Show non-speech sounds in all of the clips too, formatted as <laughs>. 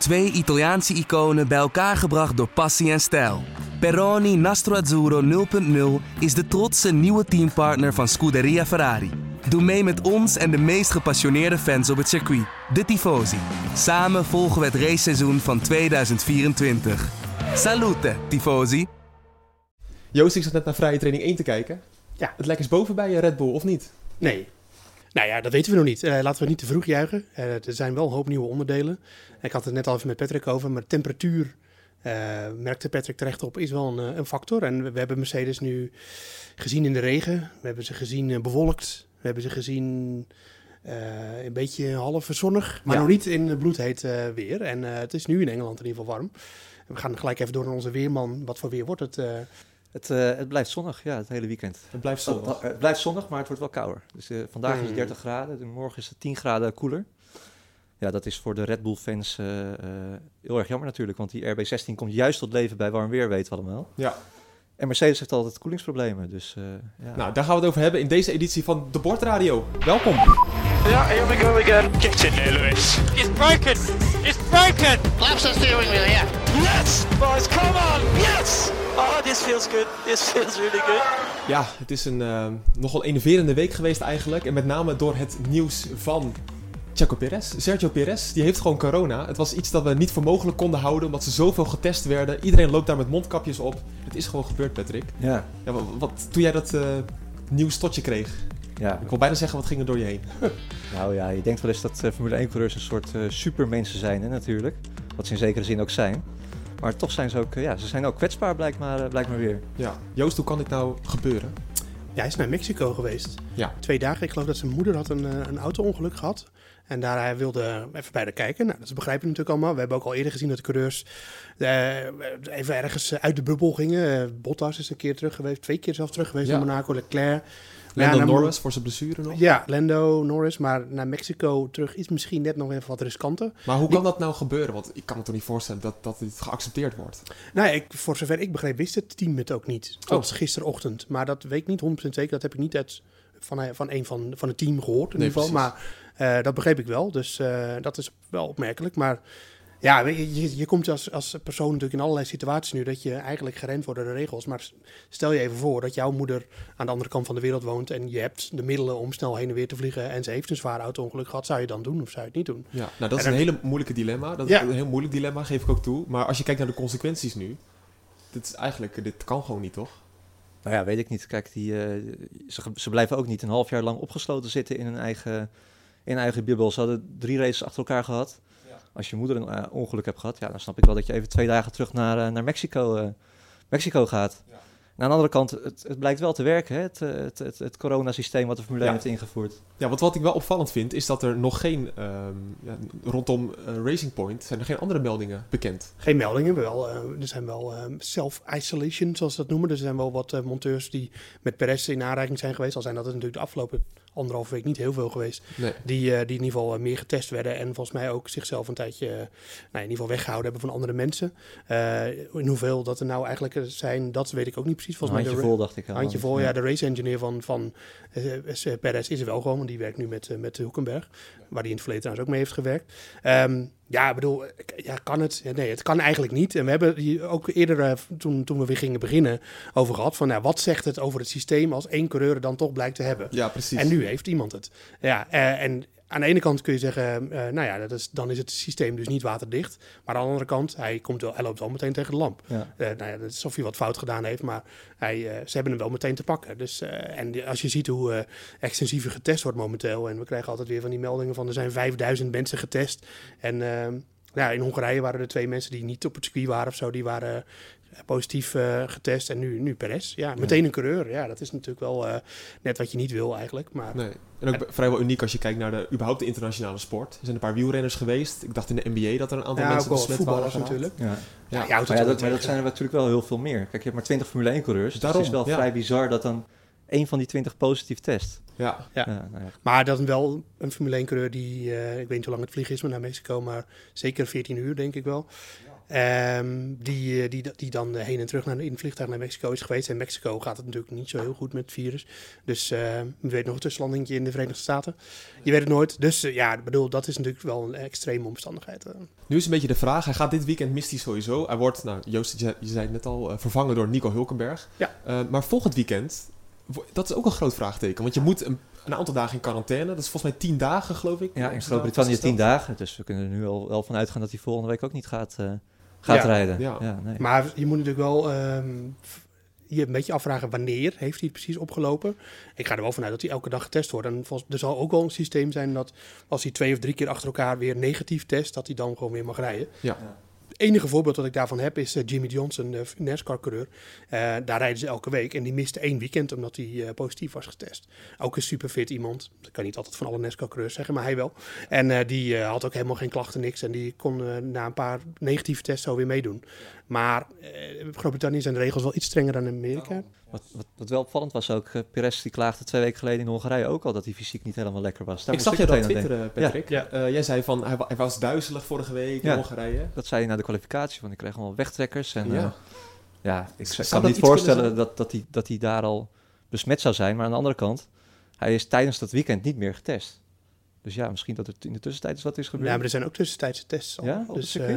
Twee Italiaanse iconen bij elkaar gebracht door passie en stijl. Peroni Nastro Azzurro 0.0 is de trotse nieuwe teampartner van Scuderia Ferrari. Doe mee met ons en de meest gepassioneerde fans op het circuit, de Tifosi. Samen volgen we het raceseizoen van 2024. Salute, Tifosi! Joost, ik zat net naar vrije training 1 te kijken. Ja. Het lijkt eens boven bij je Red Bull, of niet? Nee. Nou ja, dat weten we nog niet. Eh, laten we niet te vroeg juichen. Eh, er zijn wel een hoop nieuwe onderdelen. Ik had het net al even met Patrick over, maar temperatuur, eh, merkte Patrick terecht op, is wel een, een factor. En we, we hebben Mercedes nu gezien in de regen. We hebben ze gezien bewolkt. We hebben ze gezien een beetje half zonnig, maar Ja. nog niet in bloedheet weer. En het is nu in Engeland in ieder geval warm. We gaan gelijk even door naar onze weerman. Wat voor weer wordt het? Het, eh, het blijft zonnig, ja, het hele weekend. Het blijft zonnig. oh, het blijft zonnig, maar het wordt wel kouder. Dus eh, vandaag is het Hmm. 30 graden, en morgen is het 10 graden koeler. Ja, dat is voor de Red Bull-fans eh, eh, heel erg jammer natuurlijk, want die RB16 komt juist tot leven bij warm weer, weten we allemaal. Ja. En Mercedes heeft altijd koelingsproblemen, dus eh, ja. Nou, daar gaan we het over hebben in deze editie van de Bordradio. Welkom. Yeah, here we go again. Get in there, Lewis. It's broken. It's broken. Laps the steering wheel, yeah. Yes, boys, come on. Yes. Oh, this feels good. This feels really good. Ja, het is een eh, nogal enerverende week geweest eigenlijk. En met name door het nieuws van Checo Perez. Sergio Perez, die heeft gewoon corona. Het was iets dat we niet voor mogelijk konden houden, omdat ze zoveel getest werden. Iedereen loopt daar met mondkapjes op. Het is gewoon gebeurd, Patrick. Ja, Ja, wat, wat- toen jij dat eh, nieuws tot je kreeg, ja. ik wil bijna zeggen, wat ging er door je heen? <laughs> Nou ja, je denkt wel eens dat eh, Formule 1-coureurs een soort eh, supermensen zijn, hè, natuurlijk. Wat ze in zekere zin ook zijn. Maar toch zijn ze ook, eh, ja, ze zijn ook kwetsbaar, blijkt maar, eh, blijkt maar weer. Ja. Joost, hoe kan dit nou gebeuren? Ja, hij is naar Mexico geweest. Ja. Twee dagen. Ik geloof dat zijn moeder had een, eh, een auto-ongeluk gehad. En daar hij wilde even bij de kijken. Nou, dat begrijpen we natuurlijk allemaal. We hebben ook al eerder gezien dat de coureurs eh, even ergens uit de bubbel gingen. Bottas is een keer terug geweest. Twee keer zelfs terug geweest Ja. naar Monaco. Leclerc. Lando Ja, nou, Norris voor zijn blessure nog. Ja, Lando, Norris. Maar naar Mexico terug is misschien net nog even wat riskanter. Maar hoe kan dat nou gebeuren? Want ik kan me toch niet voorstellen dat, dat dit geaccepteerd wordt. Nou, ik, voor zover ik begreep, wist het team het ook niet. Tot Oh. gisterochtend. Maar dat weet ik niet 100% zeker. Dat heb ik niet uit, van, van een van, van het team gehoord in Nee, ieder geval. precies. Maar eh, dat begreep ik wel. Dus eh, dat is wel opmerkelijk. Maar ja, weet je, je, je komt als, als persoon natuurlijk in allerlei situaties nu... dat je eigenlijk gerend wordt door de regels. Maar stel je even voor dat jouw moeder aan de andere kant van de wereld woont... en je hebt de middelen om snel heen en weer te vliegen... en ze heeft een zwaar auto-ongeluk gehad. Zou je dan doen of zou je het niet doen? Ja, nou dat is En een hele moeilijke dilemma. Dat Ja. is een heel moeilijk dilemma, geef ik ook toe. Maar als je kijkt naar de consequenties nu, dit is eigenlijk, dit kan gewoon niet, toch? Nou ja, weet ik niet. Kijk, die, eh, ze, ze blijven ook niet een half jaar lang opgesloten zitten in hun eigen, in eigen bubbel. Ze hadden drie races achter elkaar gehad. Als je moeder een eh, ongeluk hebt gehad, ja, dan snap ik wel dat je even twee dagen terug naar, eh, naar Mexico, eh, Mexico gaat. En aan de andere kant, het, het blijkt wel te werken, hè? Het, het, het, het coronasysteem wat de Formule 1 Ja. heeft ingevoerd. Ja, want wat ik wel opvallend vind, is dat er nog geen, ehm, ja, rondom Racing Point, zijn er geen andere meldingen bekend. Geen meldingen, wel, er zijn wel eh, self-isolation, zoals ze dat noemen. Dus er zijn wel wat monteurs die met Perez in aanraking zijn geweest. Al zijn dat natuurlijk de afgelopen anderhalve week niet heel veel geweest. Nee. Die, eh, die in ieder geval eh, meer getest werden. En volgens mij ook zichzelf een tijdje eh, nou, in ieder geval weggehouden hebben van andere mensen. Eh, in hoeveel dat er nou eigenlijk zijn, dat weet ik ook niet precies. Een Volgens mij de, vol, dacht ik. al. Handje vol, ja. De race engineer van, van Perez is er wel gewoon, want die werkt nu met, met Hoekenberg. Waar hij in het verleden trouwens ook mee heeft gewerkt. Ehm, ja, ik bedoel, ja, kan het? Ja, Nee, het kan eigenlijk niet. En we hebben hier ook eerder, eh, toen, toen we weer gingen beginnen, over gehad. Van, nou, wat zegt het over het systeem als één coureur dan toch blijkt te hebben? Ja, precies. En nu heeft iemand het. Ja, eh, en aan de ene kant kun je zeggen, eh, nou ja, dat is, dan is het systeem dus niet waterdicht. Maar aan de andere kant, hij, komt wel, hij loopt wel meteen tegen de lamp. Ja. Eh, nou ja, dat is of hij wat fout gedaan heeft, maar hij, eh, ze hebben hem wel meteen te pakken. Dus, eh, en die- als je ziet hoe eh, extensiever getest wordt momenteel, en we krijgen altijd weer van die meldingen van er zijn 5000 mensen getest. En ehm, ja, in Hongarije waren er twee mensen die niet op het circuit waren of zo, die waren eh, positief eh, getest. En nu, nu Perez. Ja, meteen een coureur. Ja, dat is natuurlijk wel eh, net wat je niet wil eigenlijk. Maar Nee. En ook vrijwel uniek als je kijkt naar de, überhaupt de internationale sport. Er zijn een paar wielrenners geweest. Ik dacht in de NBA dat er een aantal ja, ook mensen wel besmet voetballers waren geraakt. natuurlijk. Ja. Ja, Maar ja, dat, maar dat zijn er natuurlijk wel heel veel meer. Kijk, je hebt maar 20 Formule 1 coureurs. Dus Daarom, het is wel ja. vrij bizar dat dan één van die 20 positief test. Ja, Ja. nou ja. Maar dat is wel een Formule 1 coureur die, eh, ik weet niet hoe lang het vliegen is, maar naar Mexico, maar zeker 14 uur denk ik wel. Ehm, die, eh, die, die dan eh, heen en terug naar, in het vliegtuig naar Mexico is geweest. En in Mexico gaat het natuurlijk niet zo heel goed met het virus. Dus eh wie weet nog een tussenlandingje in de Verenigde Staten. Je weet het nooit. Dus eh, ja, ik bedoel, dat is natuurlijk wel een extreme omstandigheid. nu is een beetje de vraag. Hij gaat dit weekend mist hij sowieso. Hij wordt, nou Joost, je, je zei het net al, vervangen door Nico Hulkenberg. Ja. Eh, maar volgend weekend, dat is ook een groot vraagteken. Want je moet een, een aantal dagen in quarantaine. Dat is volgens mij tien dagen, geloof ik. Ja, in Is Groot-Brittannië tien dagen. Dus we kunnen er nu al wel van uitgaan dat hij volgende week ook niet gaat, eh, gaat Ja, rijden. ja. nee. Maar je moet natuurlijk wel ehm, je een beetje afvragen wanneer heeft hij het precies opgelopen. Ik ga er wel vanuit dat hij elke dag getest wordt. En volgens, er zal ook wel een systeem zijn dat als hij twee of drie keer achter elkaar weer negatief test, dat hij dan gewoon weer mag rijden. Ja. Enige voorbeeld dat ik daarvan heb is eh, Jimmy Johnson, de NASCAR-coureur. Eh, daar rijden ze elke week en die miste één weekend omdat hij eh, positief was getest. Ook een superfit iemand. Dat kan niet altijd van alle NASCAR-coureurs zeggen, maar hij wel. En die had ook helemaal geen klachten, niks. En die kon na een paar negatieve tests zo weer meedoen. Maar in Groot-Brittannië zijn de regels wel iets strenger dan in Amerika. Wat, wat, wat wel opvallend was ook, uh, Perez die klaagde twee weken geleden in Hongarije ook al dat hij fysiek niet helemaal lekker was. Daar ik zag je dat twitteren, Patrick. Ja. Eh, jij zei van, hij, hij was duizelig vorige week in Ja. Hongarije. Dat zei hij na de kwalificatie, want ik kreeg allemaal wegtrekkers. En, Ja. ja. ja, ik Zou kan me niet voorstellen dat, dat, hij, dat hij daar al besmet zou zijn. Maar aan de andere kant, hij is tijdens dat weekend niet meer getest. Dus ja, misschien dat er in de tussentijd is wat is gebeurd. Ja, maar er zijn ook tussentijdse tests al. Ja, op het dus, eh,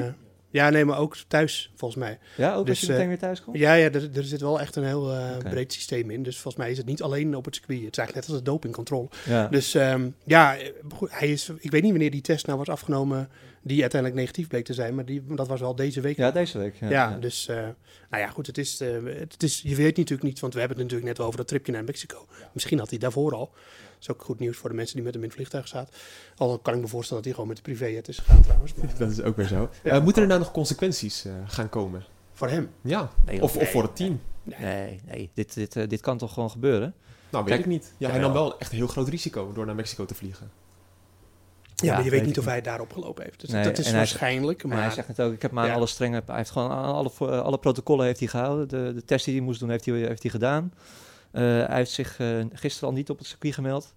ja, nee, maar ook thuis, volgens mij. Ja, ook Dus, als je meteen eh, weer thuis komt? Ja, ja er, er zit wel echt een heel eh, breed systeem in. Dus volgens mij is het niet alleen op het circuit. Het is eigenlijk net als de dopingcontrole. Ja. Dus ehm, ja, eh, hij is, ik weet niet wanneer die test nou was afgenomen die uiteindelijk negatief bleek te zijn. Maar die, dat was wel deze week. ja, deze week. Ja, Ja, ja. dus eh, nou ja, goed, het is, eh, het is, je weet natuurlijk niet, want we hebben het natuurlijk net over dat tripje naar Mexico. Misschien had hij daarvoor al. Dat is ook goed nieuws voor de mensen die met hem in het vliegtuig zaten. Al kan ik me voorstellen dat hij gewoon met de privéjet is gegaan trouwens. Maar <laughs> Dat is ook weer zo. Ja. Eh, moeten er nou nog consequenties eh, gaan komen? voor hem. Ja, Nee, of, nee. of voor het team? Nee, nee dit, dit, dit kan toch gewoon gebeuren? Nou, weet Kijk, ik niet. Ja, hij nam wel echt een heel groot risico door naar Mexico te vliegen. Ja, maar je weet weet niet of hij daarop gelopen heeft. Dus Nee, dat is en hij- waarschijnlijk. Maar Maar hij zegt het ook, ik heb me aan Ja. alle strenge... Hij heeft gewoon aan alle, alle protocollen heeft hij gehouden. De, de test die hij moest doen, heeft hij, heeft hij gedaan. Eh, hij heeft zich eh, gisteren al niet op het circuit gemeld.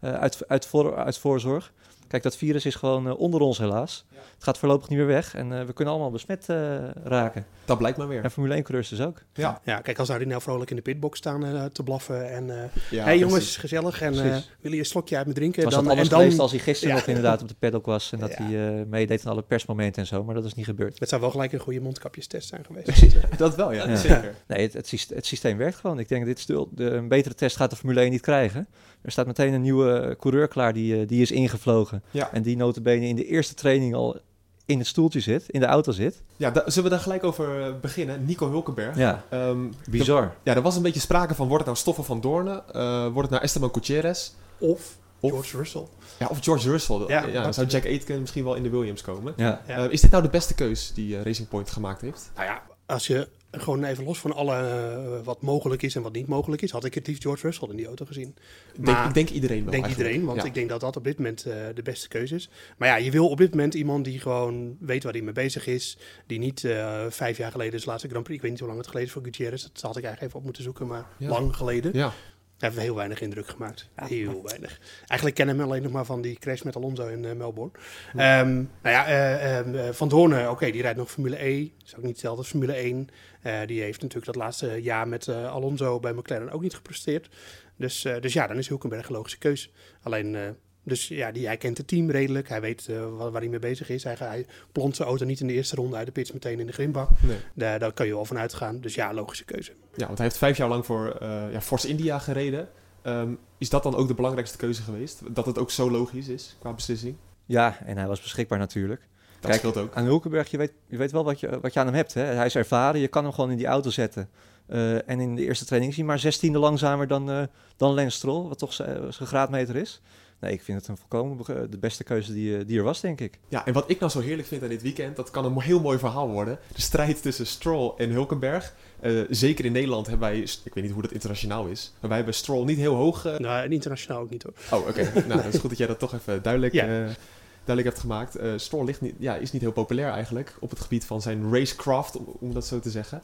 eh, uit, uit, voor, uit voorzorg. Kijk, dat virus is gewoon eh, onder ons helaas. Het gaat voorlopig niet meer weg. En eh, we kunnen allemaal besmet eh, raken. Dat blijkt maar weer. En Formule 1-coureurs dus ook. Ja, ja, kijk, als hij nou vrolijk in de pitbox staan eh, te blaffen. En eh ja hey jongens, gezellig. En eh willen je een slokje uit me drinken? Was dan, dat anders en dan, geweest als hij gisteren Ja. nog inderdaad op de paddock was. En dat Ja. hij eh, meedeed aan alle persmomenten en zo. Maar dat is niet gebeurd. Het zou wel gelijk een goede mondkapjestest zijn geweest. <laughs> Dat wel, ja, Ja. zeker. <laughs> Nee, het, het, systeem, het systeem werkt gewoon. Ik denk dat dit stil, de, een betere test gaat de Formule 1 niet krijgen. Er staat meteen een nieuwe coureur klaar die, die is ingevlogen. Ja. En die notabene in de eerste training al in het stoeltje zit, in de auto zit. Ja, da- zullen we daar gelijk over eh, beginnen? Nico Hulkenberg. Ja, Ehm, bizar. ja, er was een beetje sprake van, wordt het nou Stoffen van Doornen? Eh, wordt het nou Esteban Gutierrez? Of Of- George Russell. Ja, of George Russell. Ja, Ja, dan dat- zou Jack Aitken misschien wel in de Williams komen. Ja. Ja. Eh, is dit nou de beste keus die Racing Point gemaakt heeft? Nou ja, als je gewoon even los van alle eh, wat mogelijk is en wat niet mogelijk is, had ik het liefst George Russell in die auto gezien. Ik denk, Maar- ik denk iedereen wel denk eigenlijk. iedereen, want Ja. ik denk dat dat op dit moment eh, de beste keuze is. Maar ja, je wil op dit moment iemand die gewoon weet waar hij mee bezig is. Die niet eh, vijf jaar geleden is laatste Grand Prix. Ik weet niet hoe lang het geleden is voor Gutierrez. Dat had ik eigenlijk even op moeten zoeken, maar Ja. lang geleden. Ja, Hij heeft heel weinig indruk gemaakt. Heel <laughs> weinig. Eigenlijk kennen hem alleen nog maar van die crash met Alonso in eh, Melbourne. Ehm, nou ja, eh, ehm, eh, Van Doornen, oké, die rijdt nog Formule E. Dat is ook niet hetzelfde als Formule 1. Eh, die heeft natuurlijk dat laatste jaar met Alonso bij McLaren ook niet gepresteerd. Dus, dus ja, dan is Hulkenberg een logische keus. Alleen, dus ja, die, hij kent het team redelijk. Hij weet waar, waar hij mee bezig is. Hij, hij plont zijn auto niet in de eerste ronde uit de pits meteen in de grimbak. nee. Daar, daar kan je wel van uitgaan. Dus ja, logische keuze. Ja, want hij heeft vijf jaar lang voor eh ja, Force India gereden. Ehm, is dat dan ook de belangrijkste keuze geweest? Dat het ook zo logisch is qua beslissing? ja, en hij was beschikbaar natuurlijk. Dat Kijk, scheelt ook. Aan Hulkenberg, je weet, je weet wel wat je, wat je aan hem hebt. Hè? Hij is ervaren, je kan hem gewoon in die auto zetten. Eh, en in de eerste training is hij maar zestiende langzamer dan, eh dan Lance Stroll, wat toch zijn graadmeter is. Nee, ik vind het een volkomen de beste keuze die, eh, die er was, denk ik. Ja, en wat ik nou zo heerlijk vind aan dit weekend, dat kan een heel mooi verhaal worden. De strijd tussen Stroll en Hulkenberg. Eh, zeker in Nederland hebben wij, ik weet niet hoe dat internationaal is, maar wij hebben Stroll niet heel hoog. eh, Nou, en internationaal ook niet hoor. Oh, oké. <laughs> nou, dat is goed dat jij dat toch even duidelijk, Ja. duidelijk hebt gemaakt. Eh Stroll ligt niet, ja, is niet heel populair eigenlijk op het gebied van zijn racecraft, om, om dat zo te zeggen.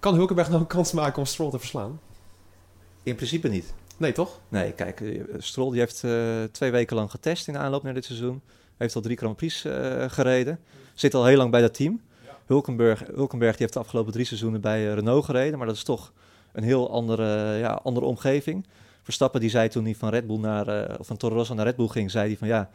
Kan Hulkenberg nou een kans maken om Stroll te verslaan? In principe niet. Nee, toch? Nee, kijk, eh, Stroll die heeft eh, twee weken lang getest in de aanloop naar dit seizoen. Heeft al drie Grand Prix eh, gereden. Zit al heel lang bij dat team. Hulkenberg, Hulkenberg die heeft de afgelopen drie seizoenen bij Renault gereden. Maar dat is toch een heel andere, ja, andere omgeving. Verstappen die zei toen hij van Red Bull naar, of van Toro Rosso naar Red Bull ging, zei hij van ja,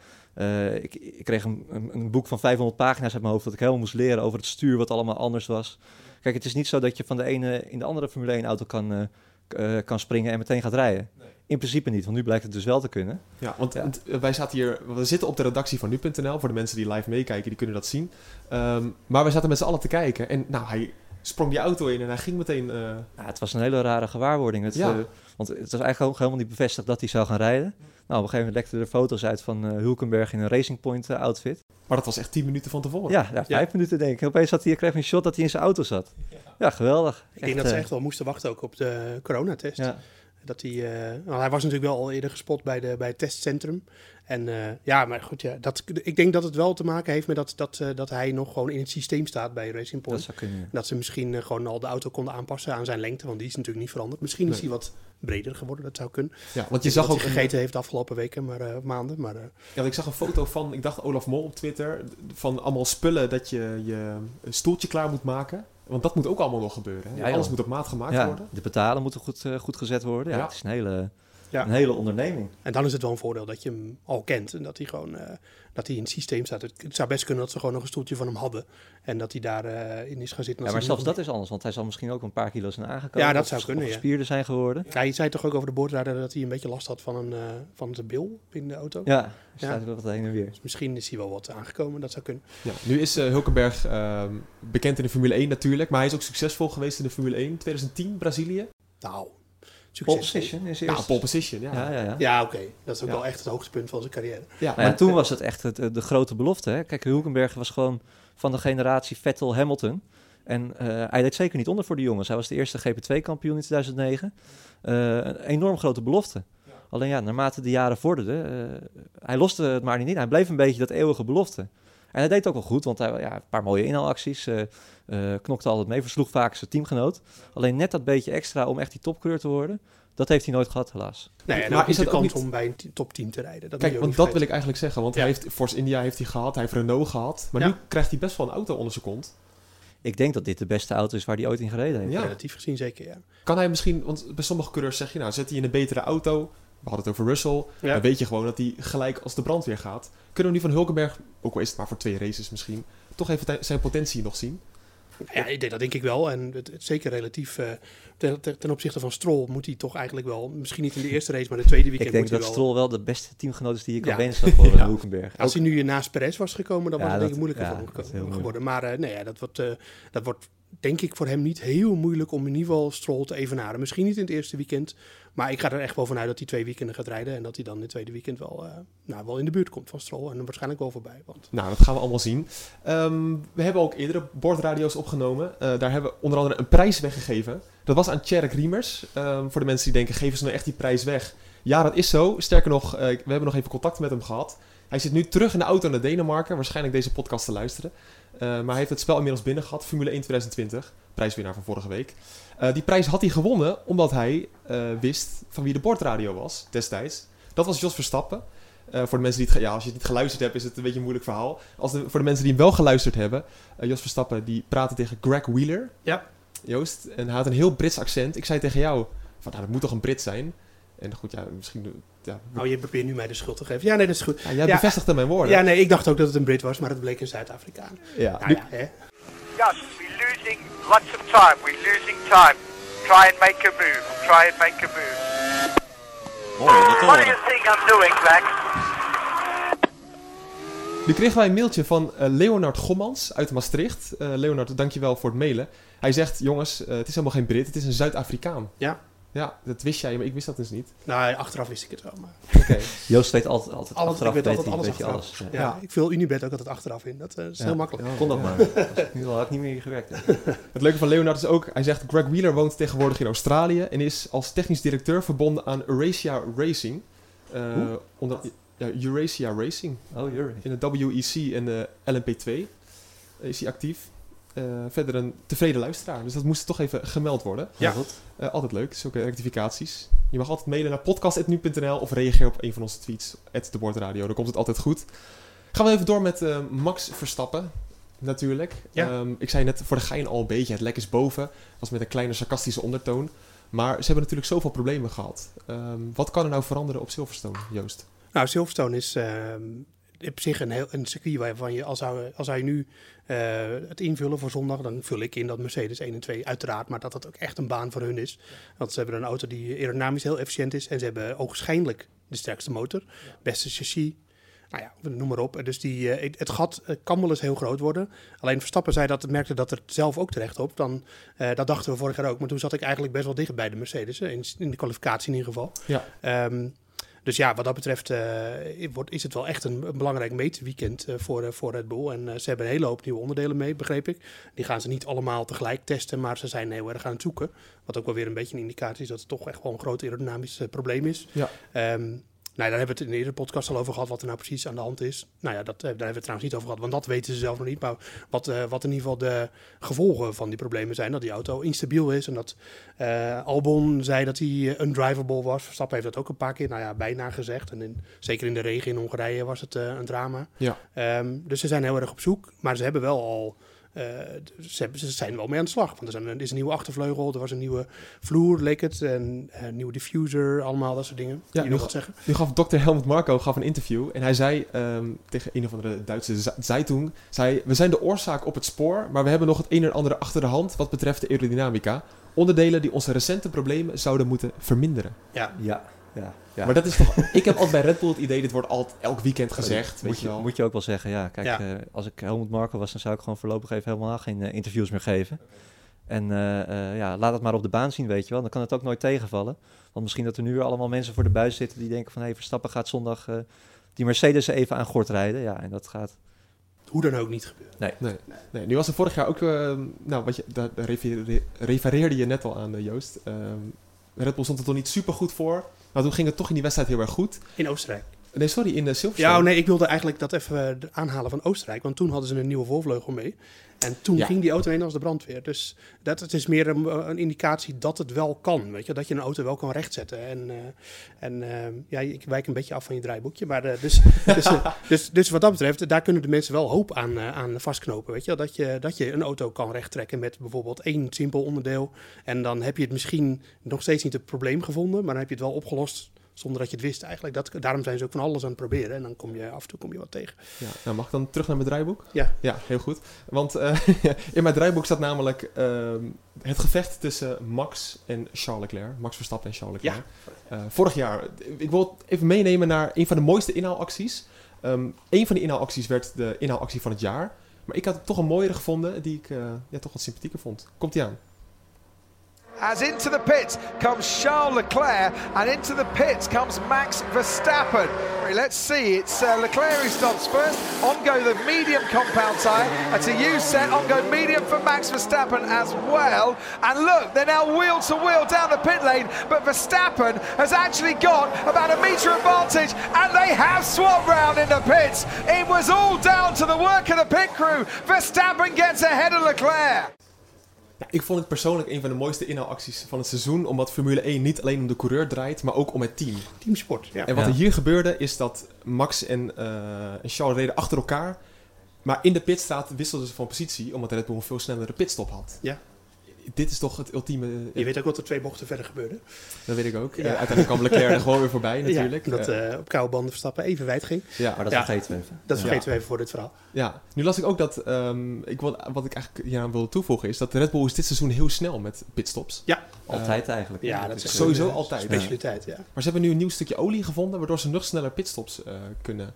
ik, ik kreeg een, een, boek van 500 pagina's uit mijn hoofd dat ik helemaal moest leren over het stuur, wat allemaal anders was. Kijk, het is niet zo dat je van de ene in de andere Formule 1 auto kan, eh, kan springen en meteen gaat rijden. In principe niet, want nu blijkt het dus wel te kunnen. Ja, want Ja. eh, wij zaten hier, we zitten op de redactie van nu.nl. Voor de mensen die live meekijken, die kunnen dat zien. Ehm, maar wij zaten met z'n allen te kijken. En nou, hij sprong die auto in en hij ging meteen... eh, Ja, het was een hele rare gewaarwording. Het, Ja. want het was eigenlijk ook helemaal niet bevestigd dat hij zou gaan rijden. Nou, op een gegeven moment lekten er foto's uit van eh, Hulkenberg in een Racing Point eh, outfit. maar dat was echt 10 minuten van tevoren. Ja, ja, vijf minuten denk ik. Opeens had hij, kreeg hij een shot dat hij in zijn auto zat. Ja, geweldig. Ik denk dat ze eh, echt wel moesten wachten ook op de coronatest. Ja. Dat hij, eh, nou, hij was natuurlijk wel al eerder gespot bij, de, bij het testcentrum. En eh, ja, maar goed, ja, dat, ik denk dat het wel te maken heeft met dat, dat, eh, dat hij nog gewoon in het systeem staat bij Racing Point. Dat zou kunnen. Dat ze misschien gewoon al de auto konden aanpassen aan zijn lengte, want die is natuurlijk niet veranderd. Misschien is hij wat breder geworden, dat zou kunnen. Ja, want je Ik zag ook... gegeten heeft de afgelopen weken, maar, maanden. Maar, Ja, ik zag een foto van, ik dacht Olaf Mol op Twitter, van allemaal spullen dat je je stoeltje klaar moet maken. Want dat moet ook allemaal nog gebeuren. Hè? Ja. Alles moet op maat gemaakt Ja, worden. de betalen moeten goed, eh, goed gezet worden. Ja. Het is een hele, Ja. een hele onderneming. en dan is het wel een voordeel dat je hem al kent. En dat hij gewoon eh, dat hij in het systeem staat. Het, zou best kunnen dat ze gewoon nog een stoeltje van hem hadden. En dat hij daarin in is gaan zitten. Ja, maar zelfs dat is anders, want hij zal misschien ook een paar kilo's zijn aangekomen. Ja, dat of- zou kunnen, Of ja. spierder zijn geworden. Ja, je zei toch ook over de boordrijder dat hij een beetje last had van, een, eh, van zijn bil in de auto. Ja, hij Ja. staat wel wat heen en weer. Dus misschien is hij wel wat aangekomen, dat zou kunnen. Ja, nu is eh, Hulkenberg ehm, bekend in de Formule 1 natuurlijk, maar hij is ook succesvol geweest in de Formule 1. 2010 Brazilië. Nou, Pole succes. position is Nou, eerst. pole position, ja. Ja, ja, ja. Ja, oké. Dat is ook Ja. wel echt het hoogtepunt van zijn carrière. Ja, ja, maar- toen was het echt het, de grote belofte. Hè? Kijk, Hulkenberg was gewoon van de generatie Vettel-Hamilton. En eh, hij deed zeker niet onder voor de jongens. Hij was de eerste GP2-kampioen in 2009. Eh, een enorm grote belofte. Alleen ja, naarmate de jaren vorderden, eh, hij loste het maar niet in. Hij bleef een beetje dat eeuwige belofte. En hij deed ook wel goed, want hij ja, een paar mooie inhaalacties. eh eh, knokte altijd mee, versloeg vaak zijn teamgenoot. Alleen net dat beetje extra om echt die topcoureur te worden, dat heeft hij nooit gehad, helaas. Nee, en Maar is ook kans niet- om bij een topteam te rijden. Dat Kijk, want dat wil ik eigenlijk zeggen. Want Ja. hij heeft Force India heeft hij gehad, hij heeft Renault gehad. Maar Ja. nu krijgt hij best wel een auto onder zijn kont. Ik denk dat dit de beste auto is waar hij ooit in gereden heeft. Ja. Relatief gezien zeker, ja. Kan hij misschien, want bij sommige coureurs zeg je, nou zet hij in een betere auto. We hadden het over Russell. Ja. Dan weet je gewoon dat hij gelijk als de brandweer gaat. Kunnen we nu van Hulkenberg, ook al is het maar voor twee races misschien, toch even zijn potentie nog zien? Ja, ik denk- dat denk ik wel. En het, het- zeker relatief eh, ten, opzichte van Stroll moet hij toch eigenlijk wel, misschien niet in de eerste race, maar de tweede weekend Ik denk moet hij dat wel. Stroll wel de beste teamgenoot is die je kan Ja. wensen voor Ja. <laughs> ja. Hulkenberg. Als hij nu naast Perez was gekomen, dan Ja, was het denk ik moeilijker ja, voor hem geworden. Maar eh, nee, ja, dat, wordt, eh, dat wordt denk ik voor hem niet heel moeilijk om in ieder geval Stroll te evenaren. Misschien niet in het eerste weekend, maar ik ga er echt wel vanuit dat hij twee weekenden gaat rijden. En dat hij dan in het tweede weekend wel, eh, nou, wel in de buurt komt van Stroll. En dan waarschijnlijk wel voorbij. Want Nou, dat gaan we allemaal zien. Ehm, we hebben ook eerdere bordradio's opgenomen. Eh, daar hebben we onder andere een prijs weggegeven. Dat was aan Tjerk Riemers. Ehm, voor de mensen die denken, geven ze nou echt die prijs weg? Ja, dat is zo. Sterker nog, eh, we hebben nog even contact met hem gehad. Hij zit nu terug in de auto naar Denemarken. Waarschijnlijk deze podcast te luisteren. Eh, maar hij heeft het spel inmiddels binnen gehad. Formule 1 2020. Prijswinnaar van vorige week. Eh, die prijs had hij gewonnen omdat hij eh, wist van wie de bordradio was destijds. Dat was Jos Verstappen. Voor de mensen die het, ja, als je het niet geluisterd hebt, is het een beetje een moeilijk verhaal. Als de, voor de mensen die hem wel geluisterd hebben, eh, Jos Verstappen die praatte tegen Greg Wheeler. Ja. Joost. En hij had een heel Brits accent. Ik zei tegen jou, van, nou, dat moet toch een Brit zijn? En goed, ja, misschien... Ja, oh, je probeert nu mij de schuld te geven. Ja, nee, dat is goed. ja, jij Ja. bevestigde mijn woorden. Ja, nee, ik dacht ook dat het een Brit was, maar het bleek een Zuid-Afrikaan. Ja, Nou nu- ja, hè. Gus, we're losing lots of time. We're losing time. Try and make a move. Try and make a move. What do you think I'm doing, Max? Nu kregen wij een mailtje van eh, Leonard Gommans uit Maastricht. Eh, Leonard, dankjewel voor het mailen. Hij zegt, jongens, eh, het is helemaal geen Brit, het is een Zuid-Afrikaan. Ja. Ja, dat wist jij, maar ik wist dat dus niet. Nou, achteraf wist ik het wel, maar... Oké. <laughs> Joost weet altijd, altijd Alles, ik achteraf weet weet altijd alles weet alles. Ja. Ja. ik vul Unibet ook altijd achteraf in. Dat eh, is Ja. heel makkelijk. Kon dat maar. Ik nu al had ik niet meer hier gewerkt. heb. <laughs> Het leuke van Leonard is ook, hij zegt Greg Wheeler woont tegenwoordig in Australië en is als technisch directeur verbonden aan Eurasia Racing. Eh, Hoe? onder, ja, Eurasia Racing. Oh, Jury. In de WEC en de LMP2 is hij actief. Eh, verder een tevreden luisteraar, dus dat moest toch even gemeld worden. Ja. goed. Eh, altijd leuk, zulke rectificaties. Je mag altijd mailen naar podcast.nu.nl of reageer op een van onze tweets, de Bordradio. Dan komt het altijd goed. Gaan we even door met uh, Max Verstappen, natuurlijk. Ja. Ehm, ik zei net voor de gein al een beetje, het lek is boven. was met een kleine sarcastische ondertoon. Maar ze hebben natuurlijk zoveel problemen gehad. Ehm, wat kan er nou veranderen op Silverstone, Joost? Nou, Silverstone is ehm, op zich een, heel, een circuit waarvan je, als zou, als je nu uh, het invullen voor zondag, dan vul ik in dat Mercedes 1 en 2 uiteraard, maar dat dat ook echt een baan voor hun is. Want ze hebben een auto die aerodynamisch heel efficiënt is en ze hebben ogenschijnlijk de sterkste motor, beste chassis. Nou ja, noem maar op. Dus die, uh, het gat uh, kan wel eens heel groot worden. Alleen Verstappen zei dat, merkte dat er zelf ook terecht op. Dan, uh, dat dachten we vorig jaar ook. Maar toen zat ik eigenlijk best wel dicht bij de Mercedes. In, in de kwalificatie in ieder geval. Ja. Um, dus ja, wat dat betreft wordt, is het wel echt een, een belangrijk meetweekend voor, voor Red Bull. En ze hebben een hele hoop nieuwe onderdelen mee, begreep ik. Die gaan ze niet allemaal tegelijk testen, maar ze zijn heel erg aan het zoeken. Wat ook wel weer een beetje een indicatie is dat het toch echt wel een groot aerodynamisch probleem is. Ja. Um, nou, daar hebben we het in de eerdere podcast al over gehad, wat er nou precies aan de hand is. Nou ja, dat, daar hebben we het trouwens niet over gehad, want dat weten ze zelf nog niet. Maar wat, uh, wat in ieder geval de gevolgen van die problemen zijn, dat die auto instabiel is. En dat uh, Albon zei dat hij undrivable was. Verstappen heeft dat ook een paar keer, nou ja, bijna gezegd. En in, zeker in de regen in Hongarije was het uh, een drama. Ja. Um, dus ze zijn heel erg op zoek, maar ze hebben wel al... Uh, ze, ze, zijn wel mee aan de slag. Want er, zijn, er is een nieuwe achtervleugel, er was een nieuwe vloer, leek het. En een nieuwe diffuser, allemaal dat soort dingen. Ja, je nu, nog wat zeggen? nu gaf Dr. Helmut Marco gaf een interview. En hij zei um, tegen een of andere Duitse Zeitung... Zei, we zijn de oorzaak op het spoor, maar we hebben nog het een en ander achter de hand... wat betreft de aerodynamica. Onderdelen die onze recente problemen zouden moeten verminderen. Ja, ja. Ja, ja. Maar dat is toch... ik heb altijd bij Red Bull het idee, dit wordt altijd elk weekend gezegd. Moet weet je, je wel. moet je ook wel zeggen, ja. Kijk, Ja. eh, als ik Helmut Marko was, dan zou ik gewoon voorlopig even helemaal geen eh, interviews meer geven. En eh, eh, ja, laat het maar op de baan zien, weet je wel. Dan kan het ook nooit tegenvallen. Want misschien dat er nu weer allemaal mensen voor de buis zitten die denken van... hé, hey, Verstappen gaat zondag eh, die Mercedes even aan gort rijden. Ja, en dat gaat... hoe dan ook niet gebeuren. Nee, nee, nu was er vorig jaar ook... eh, nou, wat je, daar refereerde, je net al aan, Joost. Ehm, Red Bull stond er toch niet super goed voor. Maar toen ging het toch in die wedstrijd heel erg goed. In Oostenrijk. Nee, sorry, in de Silverstone. Ja, oh nee, ik wilde eigenlijk dat even eh, aanhalen van Oostenrijk. Want toen hadden ze een nieuwe voorvleugel mee. En toen Ja. ging die auto heen als de brandweer. Dus dat, het is meer een, een indicatie dat het wel kan. Weet je? Dat je een auto wel kan rechtzetten. En, eh, en eh, ja, ik wijk een beetje af van je draaiboekje. Maar eh, dus, <laughs> dus, dus, dus wat dat betreft, daar kunnen de mensen wel hoop aan, aan vastknopen. Weet je? Dat, je, dat je een auto kan rechttrekken met bijvoorbeeld één simpel onderdeel. En dan heb je het misschien nog steeds niet het probleem gevonden. Maar dan heb je het wel opgelost zonder dat je het wist eigenlijk. Dat, daarom zijn ze ook van alles aan het proberen. En dan kom je af en toe kom je wat tegen. Ja, nou, mag ik dan terug naar mijn draaiboek? Ja. Ja, heel goed. Want eh, <laughs> in mijn draaiboek staat namelijk ehm, het gevecht tussen Max en Charles Leclerc. Max Verstappen en Charles Leclerc. Eh, vorig jaar. Ik wil even meenemen naar een van de mooiste inhaalacties. Ehm een van die inhaalacties werd de inhaalactie van het jaar. Maar ik had het toch een mooiere gevonden die ik eh, ja, toch wat sympathieker vond. Komt ie aan. As into the pits comes Charles Leclerc, and into the pits comes Max Verstappen. Let's see, it's uh, Leclerc who stops first. On go the medium compound tyre. That's a U set. On go medium for Max Verstappen as well. And look, they're now wheel to wheel down the pit lane, but Verstappen has actually got about a metre advantage, and they have swapped round in the pits. It was all down to the work of the pit crew. Verstappen gets ahead of Leclerc. Ja, ik vond het persoonlijk een van de mooiste inhaalacties van het seizoen. Omdat Formule 1 niet alleen om de coureur draait, maar ook om het team. Teamsport, ja. En wat Ja. er hier gebeurde is dat Max en, eh, en Charles reden achter elkaar. Maar in de pitstraat wisselden ze van positie, omdat Red Bull een veel snellere pitstop had. Ja. Dit is toch het ultieme... Je weet ook wat er twee bochten verder gebeurde. Dat weet ik ook. Ja. Eh, uiteindelijk kwam Leclerc er gewoon weer voorbij <laughs> natuurlijk. Ja, dat Eh, eh, op koude banden Verstappen even wijd ging. ja. Maar dat Ja. vergeten we even. Dat Ja. vergeten we even voor dit verhaal. ja, nu las ik ook dat... ehm, ik wil, wat ik eigenlijk hieraan wilde toevoegen is dat Red Bull is dit seizoen heel snel met pitstops. Altijd eigenlijk. Ja, dat is sowieso een, eh, altijd. Specialiteit, ja. Maar ze hebben nu een nieuw stukje olie gevonden, waardoor ze nog sneller pitstops eh, kunnen,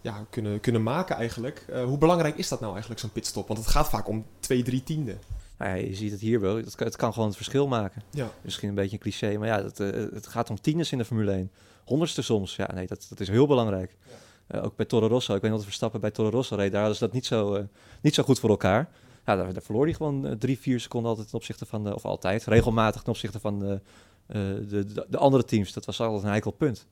ja, kunnen, kunnen maken eigenlijk. Eh, hoe belangrijk is dat nou eigenlijk, zo'n pitstop? Want het gaat vaak om twee, drie tiende. Nou ja, je ziet het hier wel. Het kan, het kan gewoon het verschil maken. Ja. Misschien een beetje een cliché, maar ja, het, eh, het gaat om tieners in de Formule 1. Honderdste soms. Ja, nee, dat, dat is heel belangrijk. Eh, ook bij Toro Rosso. Ik weet nog dat Verstappen bij Toro Rosso reed. Daar hadden ze dat niet zo, eh, niet zo goed voor elkaar. Ja, daar, daar verloor hij gewoon drie, vier seconden altijd ten opzichte van de... Of altijd, regelmatig ten opzichte van de, de, de, de andere teams. Dat was altijd een heikel punt.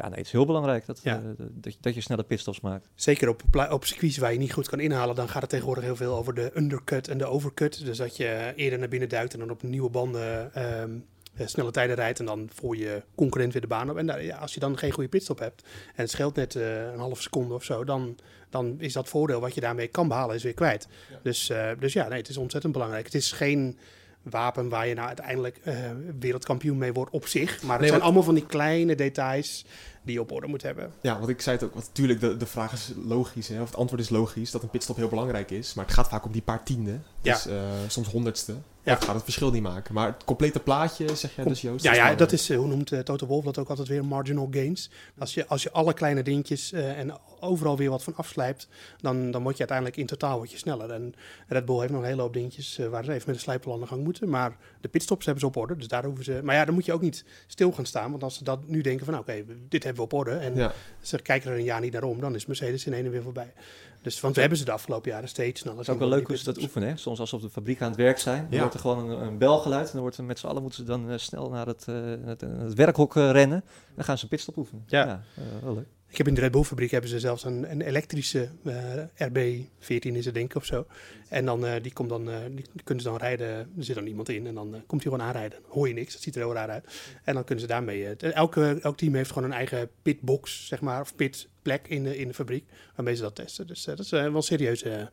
Ja, nee, het is heel belangrijk dat, Ja. eh, dat, je- dat je snelle pitstops maakt. Zeker op, op circuits waar je niet goed kan inhalen, dan gaat het tegenwoordig heel veel over de undercut en de overcut. Dus dat je eerder naar binnen duikt en dan op nieuwe banden ehm, eh, snelle tijden rijdt en dan voor je concurrent weer de baan op. En daar, ja, als je dan geen goede pitstop hebt en het scheelt net eh, een half seconde of zo, dan, dan is dat voordeel wat je daarmee kan behalen is weer kwijt. Dus, eh, dus ja, nee, het is ontzettend belangrijk. Het is geen wapen waar je nou uiteindelijk eh, wereldkampioen mee wordt op zich. Maar het Nee, zijn allemaal van die kleine details die je op orde moet hebben. Ja, want ik zei het ook. Want natuurlijk, de, de vraag is logisch. Hè, of het antwoord is logisch. Dat een pitstop heel belangrijk is. Maar het gaat vaak om die paar tiende. Ja. Dus eh, soms honderdste. Ja. Dat gaat het verschil niet maken. Maar het complete plaatje, zeg jij dus Joost? Ja, ja, dat is, eh, hoe noemt eh, Toto Wolff dat ook altijd weer, marginal gains. Als je, als je alle kleine dingetjes eh, en overal weer wat van afslijpt, dan, dan word je uiteindelijk in totaal word je sneller. En Red Bull heeft nog een hele hoop dingetjes waar ze even met de slijpel aan de gang moeten. Maar de pitstops hebben ze op orde, dus daar hoeven ze... Maar ja, dan moet je ook niet stil gaan staan, want als ze dat nu denken van, nou, oké, dit hebben we op orde. En Ja. ze kijken er een jaar niet naar om, dan is Mercedes in één en weer voorbij. Dus, want we hebben ze de afgelopen jaren steeds sneller. Het is ook wel leuk hoe ze dat oefenen. Hè? Soms als ze op de fabriek aan het werk zijn, dan Ja. wordt er gewoon een, een bel geluid. En dan wordt er met z'n allen moeten ze dan eh, snel naar het, eh, het, het werkhok eh, rennen. Dan gaan ze een pitstop oefenen. Ja. eh, wel leuk. Ik heb in de Red Bull fabriek hebben ze zelfs een, een elektrische eh, RB14 is het denk ik of zo. En dan, eh, die, komt dan, eh, die kunnen ze dan rijden, er zit dan iemand in en dan eh, komt hij gewoon aanrijden. Dan hoor je niks, dat ziet er heel raar uit. En dan kunnen ze daarmee, eh, elke, elk team heeft gewoon een eigen pitbox, zeg maar, of pitplek in de, in de fabriek, waarmee ze dat testen. Dus eh, dat is eh, wel serieuze,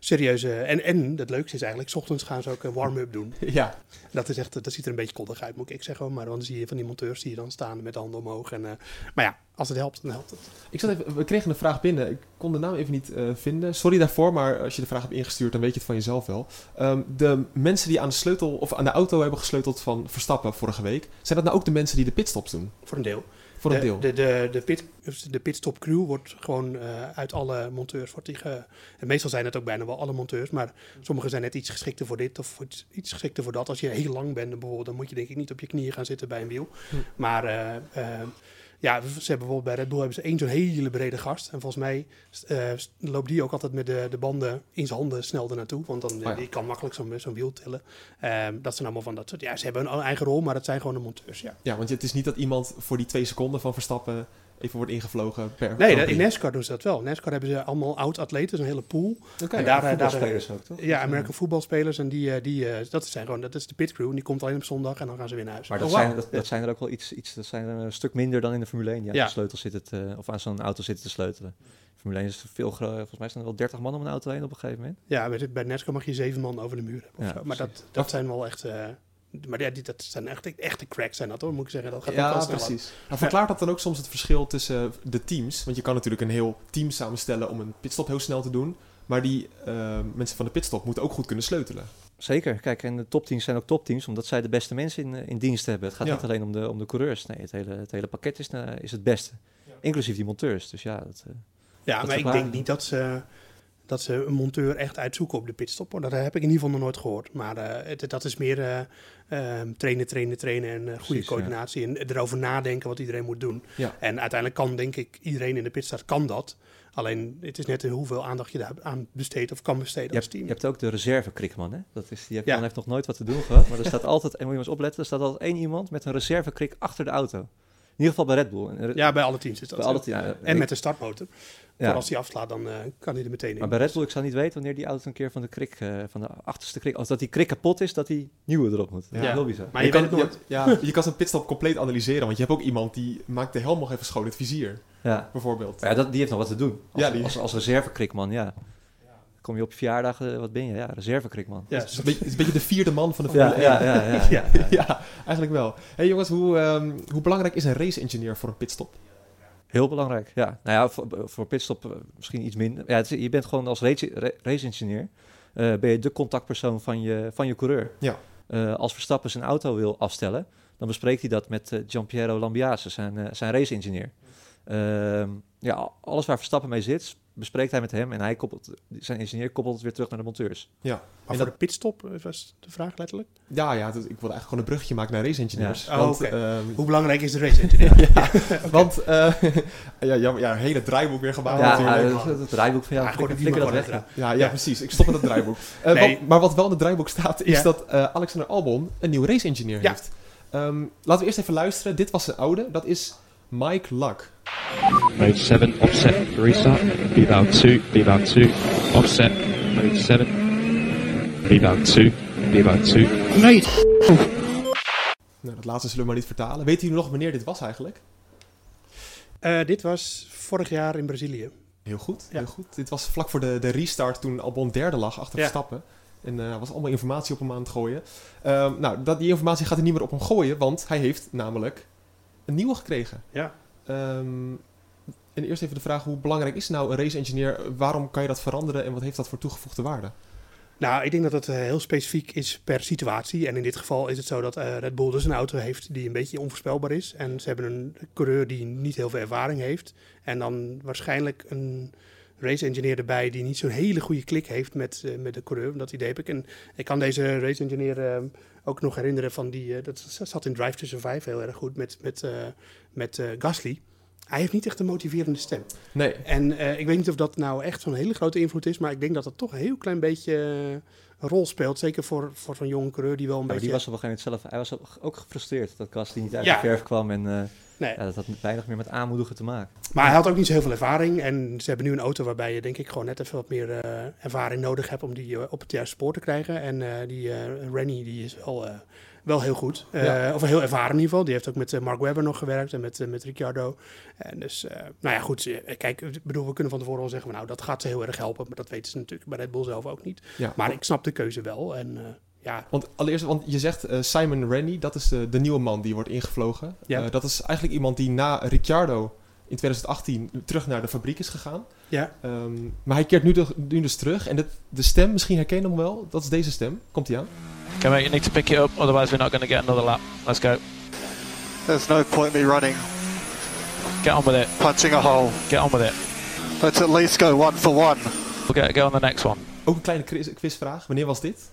serieuze, en, en het leukste is eigenlijk, 's ochtends gaan ze ook een warm-up doen. <laughs> Ja, Dat, is echt, dat ziet er een beetje koddig uit, moet ik zeggen. Maar dan zie je van die monteurs die je dan staan met de handen omhoog. En, eh, maar ja, als het helpt, dan helpt het. ik zat even, we kregen een vraag binnen. Ik kon de naam even niet vinden. Sorry daarvoor, maar als je de vraag hebt ingestuurd, dan weet je het van jezelf wel. Ehm, de mensen die aan de sleutel of aan de auto hebben gesleuteld van Verstappen vorige week, zijn dat nou ook de mensen die de pitstops doen? Voor een deel. Voor een de, deel. De, de, de, pit, de pitstop crew wordt gewoon eh, uit alle monteurs. Wordt die ge, en meestal zijn het ook bijna wel alle monteurs. Maar sommigen zijn net iets geschikter voor dit of iets, iets geschikter voor dat. Als je heel lang bent bijvoorbeeld, dan moet je denk ik niet op je knieën gaan zitten bij een wiel. Hm. Maar eh, eh, ja, ze hebben bijvoorbeeld bij Red Bull hebben ze één zo'n hele brede gast. En volgens mij eh, loopt die ook altijd met de, de banden in zijn handen snel naartoe. Want dan Oh ja. die kan makkelijk zo'n zo'n wiel tillen. Ehm, dat zijn allemaal van dat soort. Ja, ze hebben een eigen rol, maar het zijn gewoon de monteurs. Ja. Ja, want het is niet dat iemand voor die twee seconden van Verstappen even wordt ingevlogen per Nee, dat- in. NASCAR doen ze dat wel. In NASCAR hebben ze allemaal oud-atleten, een hele pool. En ja. daar, daar, Voetbalspelers ook, toch? ja, American voetbalspelers. En die, eh, die, eh, dat zijn gewoon, dat is de pitcrew. En die komt alleen op zondag en dan gaan ze weer naar huis. Maar dat, Oh, zijn, dat, dat zijn er ook wel iets, iets, dat zijn er een stuk minder dan in de Formule 1. Die aan Ja. de sleutel zitten te- of aan zo'n auto zitten te sleutelen. Formule 1 is veel groter. Volgens mij staan er wel 30 man om een auto heen op een gegeven moment. Ja, bij, bij NASCAR mag je zeven man over de muur hebben. of Ja, zo. Maar dat, dat zijn wel echt... eh, maar ja, die, dat zijn echt echte cracks zijn dat hoor, moet ik zeggen. Dat gaat ook Ja, wel precies. Maar verklaart dat dan ook soms het verschil tussen de teams? Want je kan natuurlijk een heel team samenstellen om een pitstop heel snel te doen. Maar die eh, mensen van de pitstop moeten ook goed kunnen sleutelen. Zeker. Kijk, en de topteams zijn ook topteams omdat zij de beste mensen in, eh, in dienst hebben. Het gaat Ja. niet alleen om de, om de coureurs. Nee, het hele, het hele pakket is, eh, is het beste. Inclusief die monteurs. Dus ja, dat, eh, Ja, Dat maar ik denk niet dat ze, dat ze een monteur echt uitzoeken op de pitstop. Dat heb ik in ieder geval nog nooit gehoord. Maar eh, het, dat is meer eh, ehm, trainen, trainen, trainen en eh, goede Precies, ja. coördinatie. En erover nadenken wat iedereen moet doen. Ja. En uiteindelijk kan, denk ik, iedereen in de pitstart kan dat. Alleen, het is net hoeveel aandacht je daar aan besteedt of kan besteden je, als hebt, team. je hebt ook de reservekrikman. Hè? Dat is, die heeft, Ja. heeft nog nooit wat te doen gehad. Maar er staat altijd, <laughs> en moet je maar eens opletten, er staat altijd één iemand met een reservekrik achter de auto. In ieder geval bij Red Bull. En, Ja, bij alle teams is dat bij alle, ja, En met de startmotor. ja. Voor als hij afslaat, dan eh, kan hij er meteen in. Maar bij Red Bull, ik zou niet weten wanneer die auto een keer van de krik, eh, van de achterste krik, als dat die krik kapot is, dat die nieuwe erop moet. Ja. Ja. Heel bizar. Maar je, kan, weet het nooit. je, ja, je kan zo'n pitstop compleet analyseren. Want je hebt ook iemand die maakt de helm nog even schoon, het vizier Ja. bijvoorbeeld. Maar ja, dat, die heeft nog wat te doen. Als, Ja, die- als, als reservekrikman, ja. Kom je op je verjaardag, eh, wat ben je? Ja, reservekrikman. Ja, Het is, een beetje, het is een beetje de vierde man van de Ja, Formule ja, 1. ja, ja, <laughs> ja. Eigenlijk wel. hey jongens, hoe, ehm, hoe belangrijk is een race-engineer voor een pitstop? Heel belangrijk, ja. Nou ja, voor, voor pitstop eh, misschien iets minder. Ja, is- je bent gewoon als race- ra- race-engineer, eh, ben je de contactpersoon van je, van je coureur. Ja. Eh, als Verstappen zijn auto wil afstellen, dan bespreekt hij dat met eh, Giampiero Lambiase, zijn, zijn race-engineer. Ehm, ja, alles waar Verstappen mee zit, bespreekt hij met hem en hij koppelt, zijn engineer koppelt het weer terug naar de monteurs. Ja, Maar En voor dat- de pitstop eh, was de vraag letterlijk. ja, ja ik wilde eigenlijk gewoon een bruggetje maken naar race-engineers. Ja. Oh, want, ehm, Hoe belangrijk is de race engineer? <laughs> ja, <laughs> <laughs> want eh, ja, jammer, ja, hele draaiboek weer gebouwd ja, natuurlijk. eh, het, het rijboek van jou, Ja, flikker, dat weg. Ja, ja, Ja. precies. Ik stop in het draaiboek. Eh, Nee. wat- maar wat wel in het draaiboek staat, is Ja. dat eh, Alexander Albon een nieuw race-engineer Ja. heeft. Ehm, laten we eerst even luisteren. Dit was zijn oude. Dat is Mike Luck. Mode 7, offset, restart. B-valve 2, B-valve 2, offset, mode 7, B-valve 2, B-valve 2. Nou, dat laatste zullen we maar niet vertalen. Weet jullie nog wanneer dit was eigenlijk? Eh, dit was vorig jaar in Brazilië. Heel goed, Ja. heel goed. Dit was vlak voor de, de restart toen Albon derde lag achter Ja. Verstappen. En er was allemaal informatie op hem aan het gooien. Ehm, nou, dat, die informatie gaat hij niet meer op hem gooien, want hij heeft namelijk een nieuwe gekregen. Ja. Ehm, en eerst even de vraag, hoe belangrijk is nou een race engineer? Waarom kan je dat veranderen en wat heeft dat voor toegevoegde waarde? Nou, ik denk dat het eh, heel specifiek is per situatie. En in dit geval is het zo dat eh, Red Bull dus een auto heeft die een beetje onvoorspelbaar is. En ze hebben een coureur die niet heel veel ervaring heeft. En dan waarschijnlijk een race engineer erbij die niet zo'n hele goede klik heeft met, eh, met de coureur. Dat idee heb ik. En ik kan deze race engineer eh, ook nog herinneren van die... eh, dat zat in Drive to Survive heel erg goed met, met, eh, met Gasly. Hij heeft niet echt een motiverende stem. Nee, En ik weet niet of dat nou echt zo'n hele grote invloed is, maar ik denk dat dat toch een heel klein beetje een rol speelt. Zeker voor, voor zo'n jonge coureur die wel een Ja, beetje... die was op een gegeven moment zelf, hij was ook- gefrustreerd dat Gasly niet uit Ja. de verf kwam en Nee. ja, dat had weinig meer met aanmoedigen te maken. Maar hij had ook niet zo heel veel ervaring. En ze hebben nu een auto waarbij je denk ik gewoon net even wat meer eh, ervaring nodig hebt om die eh, op het juiste spoor te krijgen. En eh, die Rennie die is wel, wel heel goed. Ja. Of heel ervaren in ieder geval. Die heeft ook met Mark Webber nog gewerkt en met, met Ricciardo. En dus, nou ja goed. Kijk, bedoel, we kunnen van tevoren al zeggen, nou dat gaat ze heel erg helpen. Maar dat weten ze natuurlijk bij Red Bull zelf ook niet. ja. Maar ik snap de keuze wel. En ja, Want allereerst, want je zegt eh, Simon Rennie, dat is de, de nieuwe man die wordt ingevlogen. Ja. Eh, dat is eigenlijk iemand die na Ricciardo in 2018 terug naar de fabriek is gegaan. ja. Ehm, maar hij keert nu, de- nu dus terug. En de, de stem, misschien herken je hem wel, dat is deze stem. Komt hij aan? Come on, you need to pick it up, otherwise we're not going to get another lap. Let's go. There's no point me running, Get on with it. punching a hole. Get on with it. Let's at least go one for one. We'll get, go on the next one. Ook een kleine quiz- quizvraag. Wanneer was dit?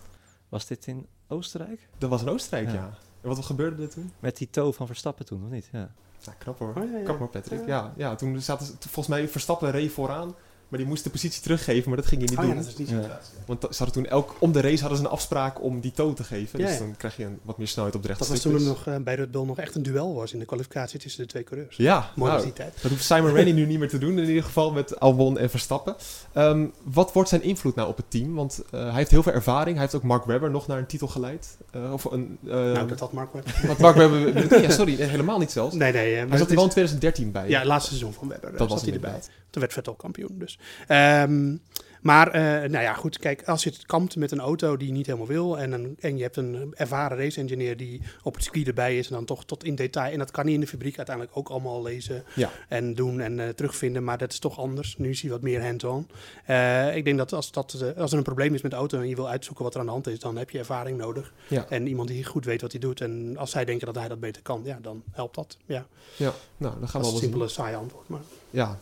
Was dit in Oostenrijk? Dat was in Oostenrijk, ja. Ja. En wat gebeurde er toen? Met die toe van Verstappen toen, of niet? Ja. Ja, knap hoor. Oh, ja, ja. Knap hoor, Patrick. Ja, ja toen zaten ze, volgens mij Verstappen reed vooraan. Maar die moest de positie teruggeven, maar dat ging je niet Oh ja, doen. dat is niet Ja. zo. Want ze hadden toen elk, om de race hadden ze een afspraak om die toe te geven. Ja, dus ja. dan krijg je een, wat meer snelheid op de rechte Dat was toen nog eh, bij Red Bull nog echt een duel was in de kwalificatie tussen de twee coureurs. Ja, Mooi nou, was die tijd. dat hoeft Simon Rennie nu niet meer te doen in ieder geval met Albon en Verstappen. Ehm, wat wordt zijn invloed nou op het team? Want eh, hij heeft heel veel ervaring. Hij heeft ook Mark Webber nog naar een titel geleid. Eh, of een, eh, nou, dat had Mark Webber. Mark Webber... ja, sorry, helemaal niet zelfs. Nee, nee. Hij zat er wel in is- 2013 bij. Ja, het laatste seizoen van Webber. Dat was hij erbij. Toen werd Vettel kampioen dus. Ehm, maar, eh, nou ja, goed. Kijk, als je het kampt met een auto die je niet helemaal wil... En, een, en je hebt een ervaren race engineer die op het circuit erbij is... en dan toch tot in detail... en dat kan hij in de fabriek uiteindelijk ook allemaal lezen Ja. en doen en eh, terugvinden... maar dat is toch anders. Nu is hij wat meer hands-on. Eh, ik denk dat als, dat als er een probleem is met de auto... en je wil uitzoeken wat er aan de hand is... dan heb je ervaring nodig. Ja. En iemand die goed weet wat hij doet. En als zij denken dat hij dat beter kan... ja, dan helpt dat. Ja, Ja, nou, dan gaan dat we is wel simpele, saai antwoord. Maar Ja,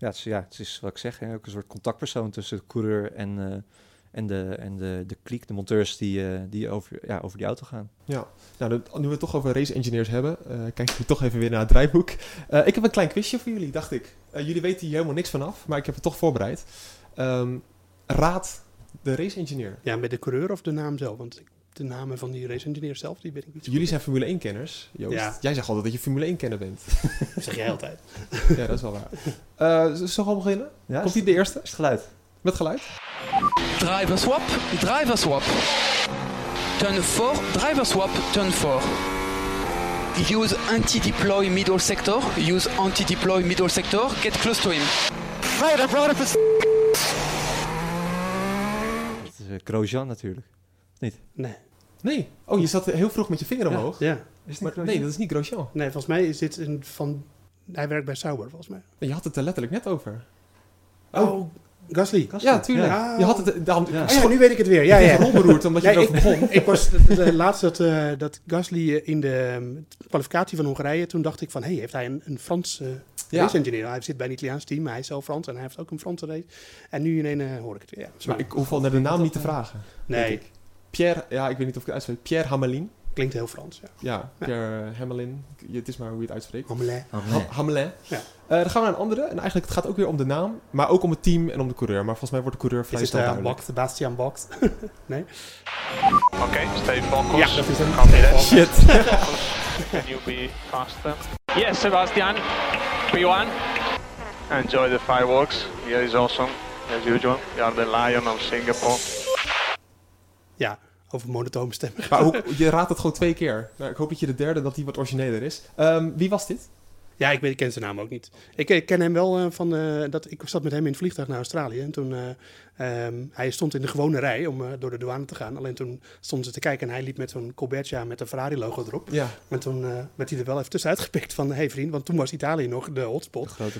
Ja, het is, ja, het is wat ik zeg, hè, ook een soort contactpersoon tussen de coureur en, eh, en, de, en de, de kliek, de monteurs die, eh, die over, ja, over die auto gaan. ja. Nou, nu we het toch over race engineers hebben, eh, kijk ik toch even weer naar het draaiboek. Eh, ik heb een klein quizje voor jullie, dacht ik. Jullie weten hier helemaal niks vanaf, maar ik heb het toch voorbereid. Ehm, raad de race engineer. Ja, met de coureur of de naam zelf? Want ik- de namen van die race engineer zelf, die weet ik niet. Jullie zijn Formule 1-kenners, Joost. Ja. Jij zegt altijd dat je Formule 1-kenner bent. Dat zeg jij altijd. <laughs> ja, dat is wel waar. Eh zullen we beginnen? Ja, Komt hij de eerste? is het geluid? Met geluid? Driver swap, driver swap. Turn 4, driver swap, turn 4. Use anti-deploy middle sector, use anti-deploy middle sector, get close to him. Mate, I've run up a Het is uh, Grosjean natuurlijk. Nee. Nee. Oh, je zat heel vroeg met je vinger omhoog. Ja. Is het Maar, nee, dat is niet Grosjean. Nee, volgens mij is dit een van... Hij werkt bij Sauber, volgens mij. Je had het er letterlijk net over. Oh, Gasly. Ja, tuurlijk. Ja. Je had het, daarom, Ja. Oh ja, nu weet ik het weer. Ja, ja, ja. ja. beroerd omdat je Nee, erover begon. <laughs> ik, was de, de- laatst dat, eh, dat Gasly eh, in de um, kwalificatie van Hongarije, toen dacht ik van, hé, hey, heeft hij een, een Frans eh Ja. race engineer? Hij zit bij een Italiaans team, maar hij is zelf Frans en hij heeft ook een Franse race. En nu in een hoor ik het weer. Ja. Maar ik hoef al naar de naam niet te vragen. nee, ik. Pierre, ja, ik weet niet of ik het uitspreek. Pierre Hamelin. klinkt heel Frans. Ja. Ja, Pierre eh, Hamelin. Het is maar hoe je het uitspreekt. Hamelin. Ha- Hamelin. Ja. Eh, dan gaan we naar een andere. En eigenlijk het gaat ook weer om de naam, maar ook om het team en om de coureur. Maar volgens mij wordt de coureur Is vrij het snel uh, duidelijk. Bokt, Sebastian Bokt? <laughs> nee? Okay, stay focused. Ja, dat is een Copy that. Shit. <laughs> Can you be faster? Yes, Sebastian. P1. Enjoy the fireworks. Here is awesome, as usual. You are the lion of Singapore. Ja, over monotone stemmen. Maar <laughs> je raadt het gewoon twee keer. Nou, ik hoop dat je de derde, dat die wat origineler is. Ehm, wie was dit? Ja, ik, weet, ik ken zijn naam ook niet. Ik, ik ken hem wel eh, van eh, dat ik zat met hem in het vliegtuig naar Australië. En toen eh, ehm, hij stond in de gewone rij om door de douane te gaan. Alleen toen stonden ze te kijken en hij liep met zo'n Colbertia met een Ferrari logo erop. Ja. En toen werd hij er wel even tussenuit gepikt van, hé hey vriend, want toen was Italië nog de hotspot van,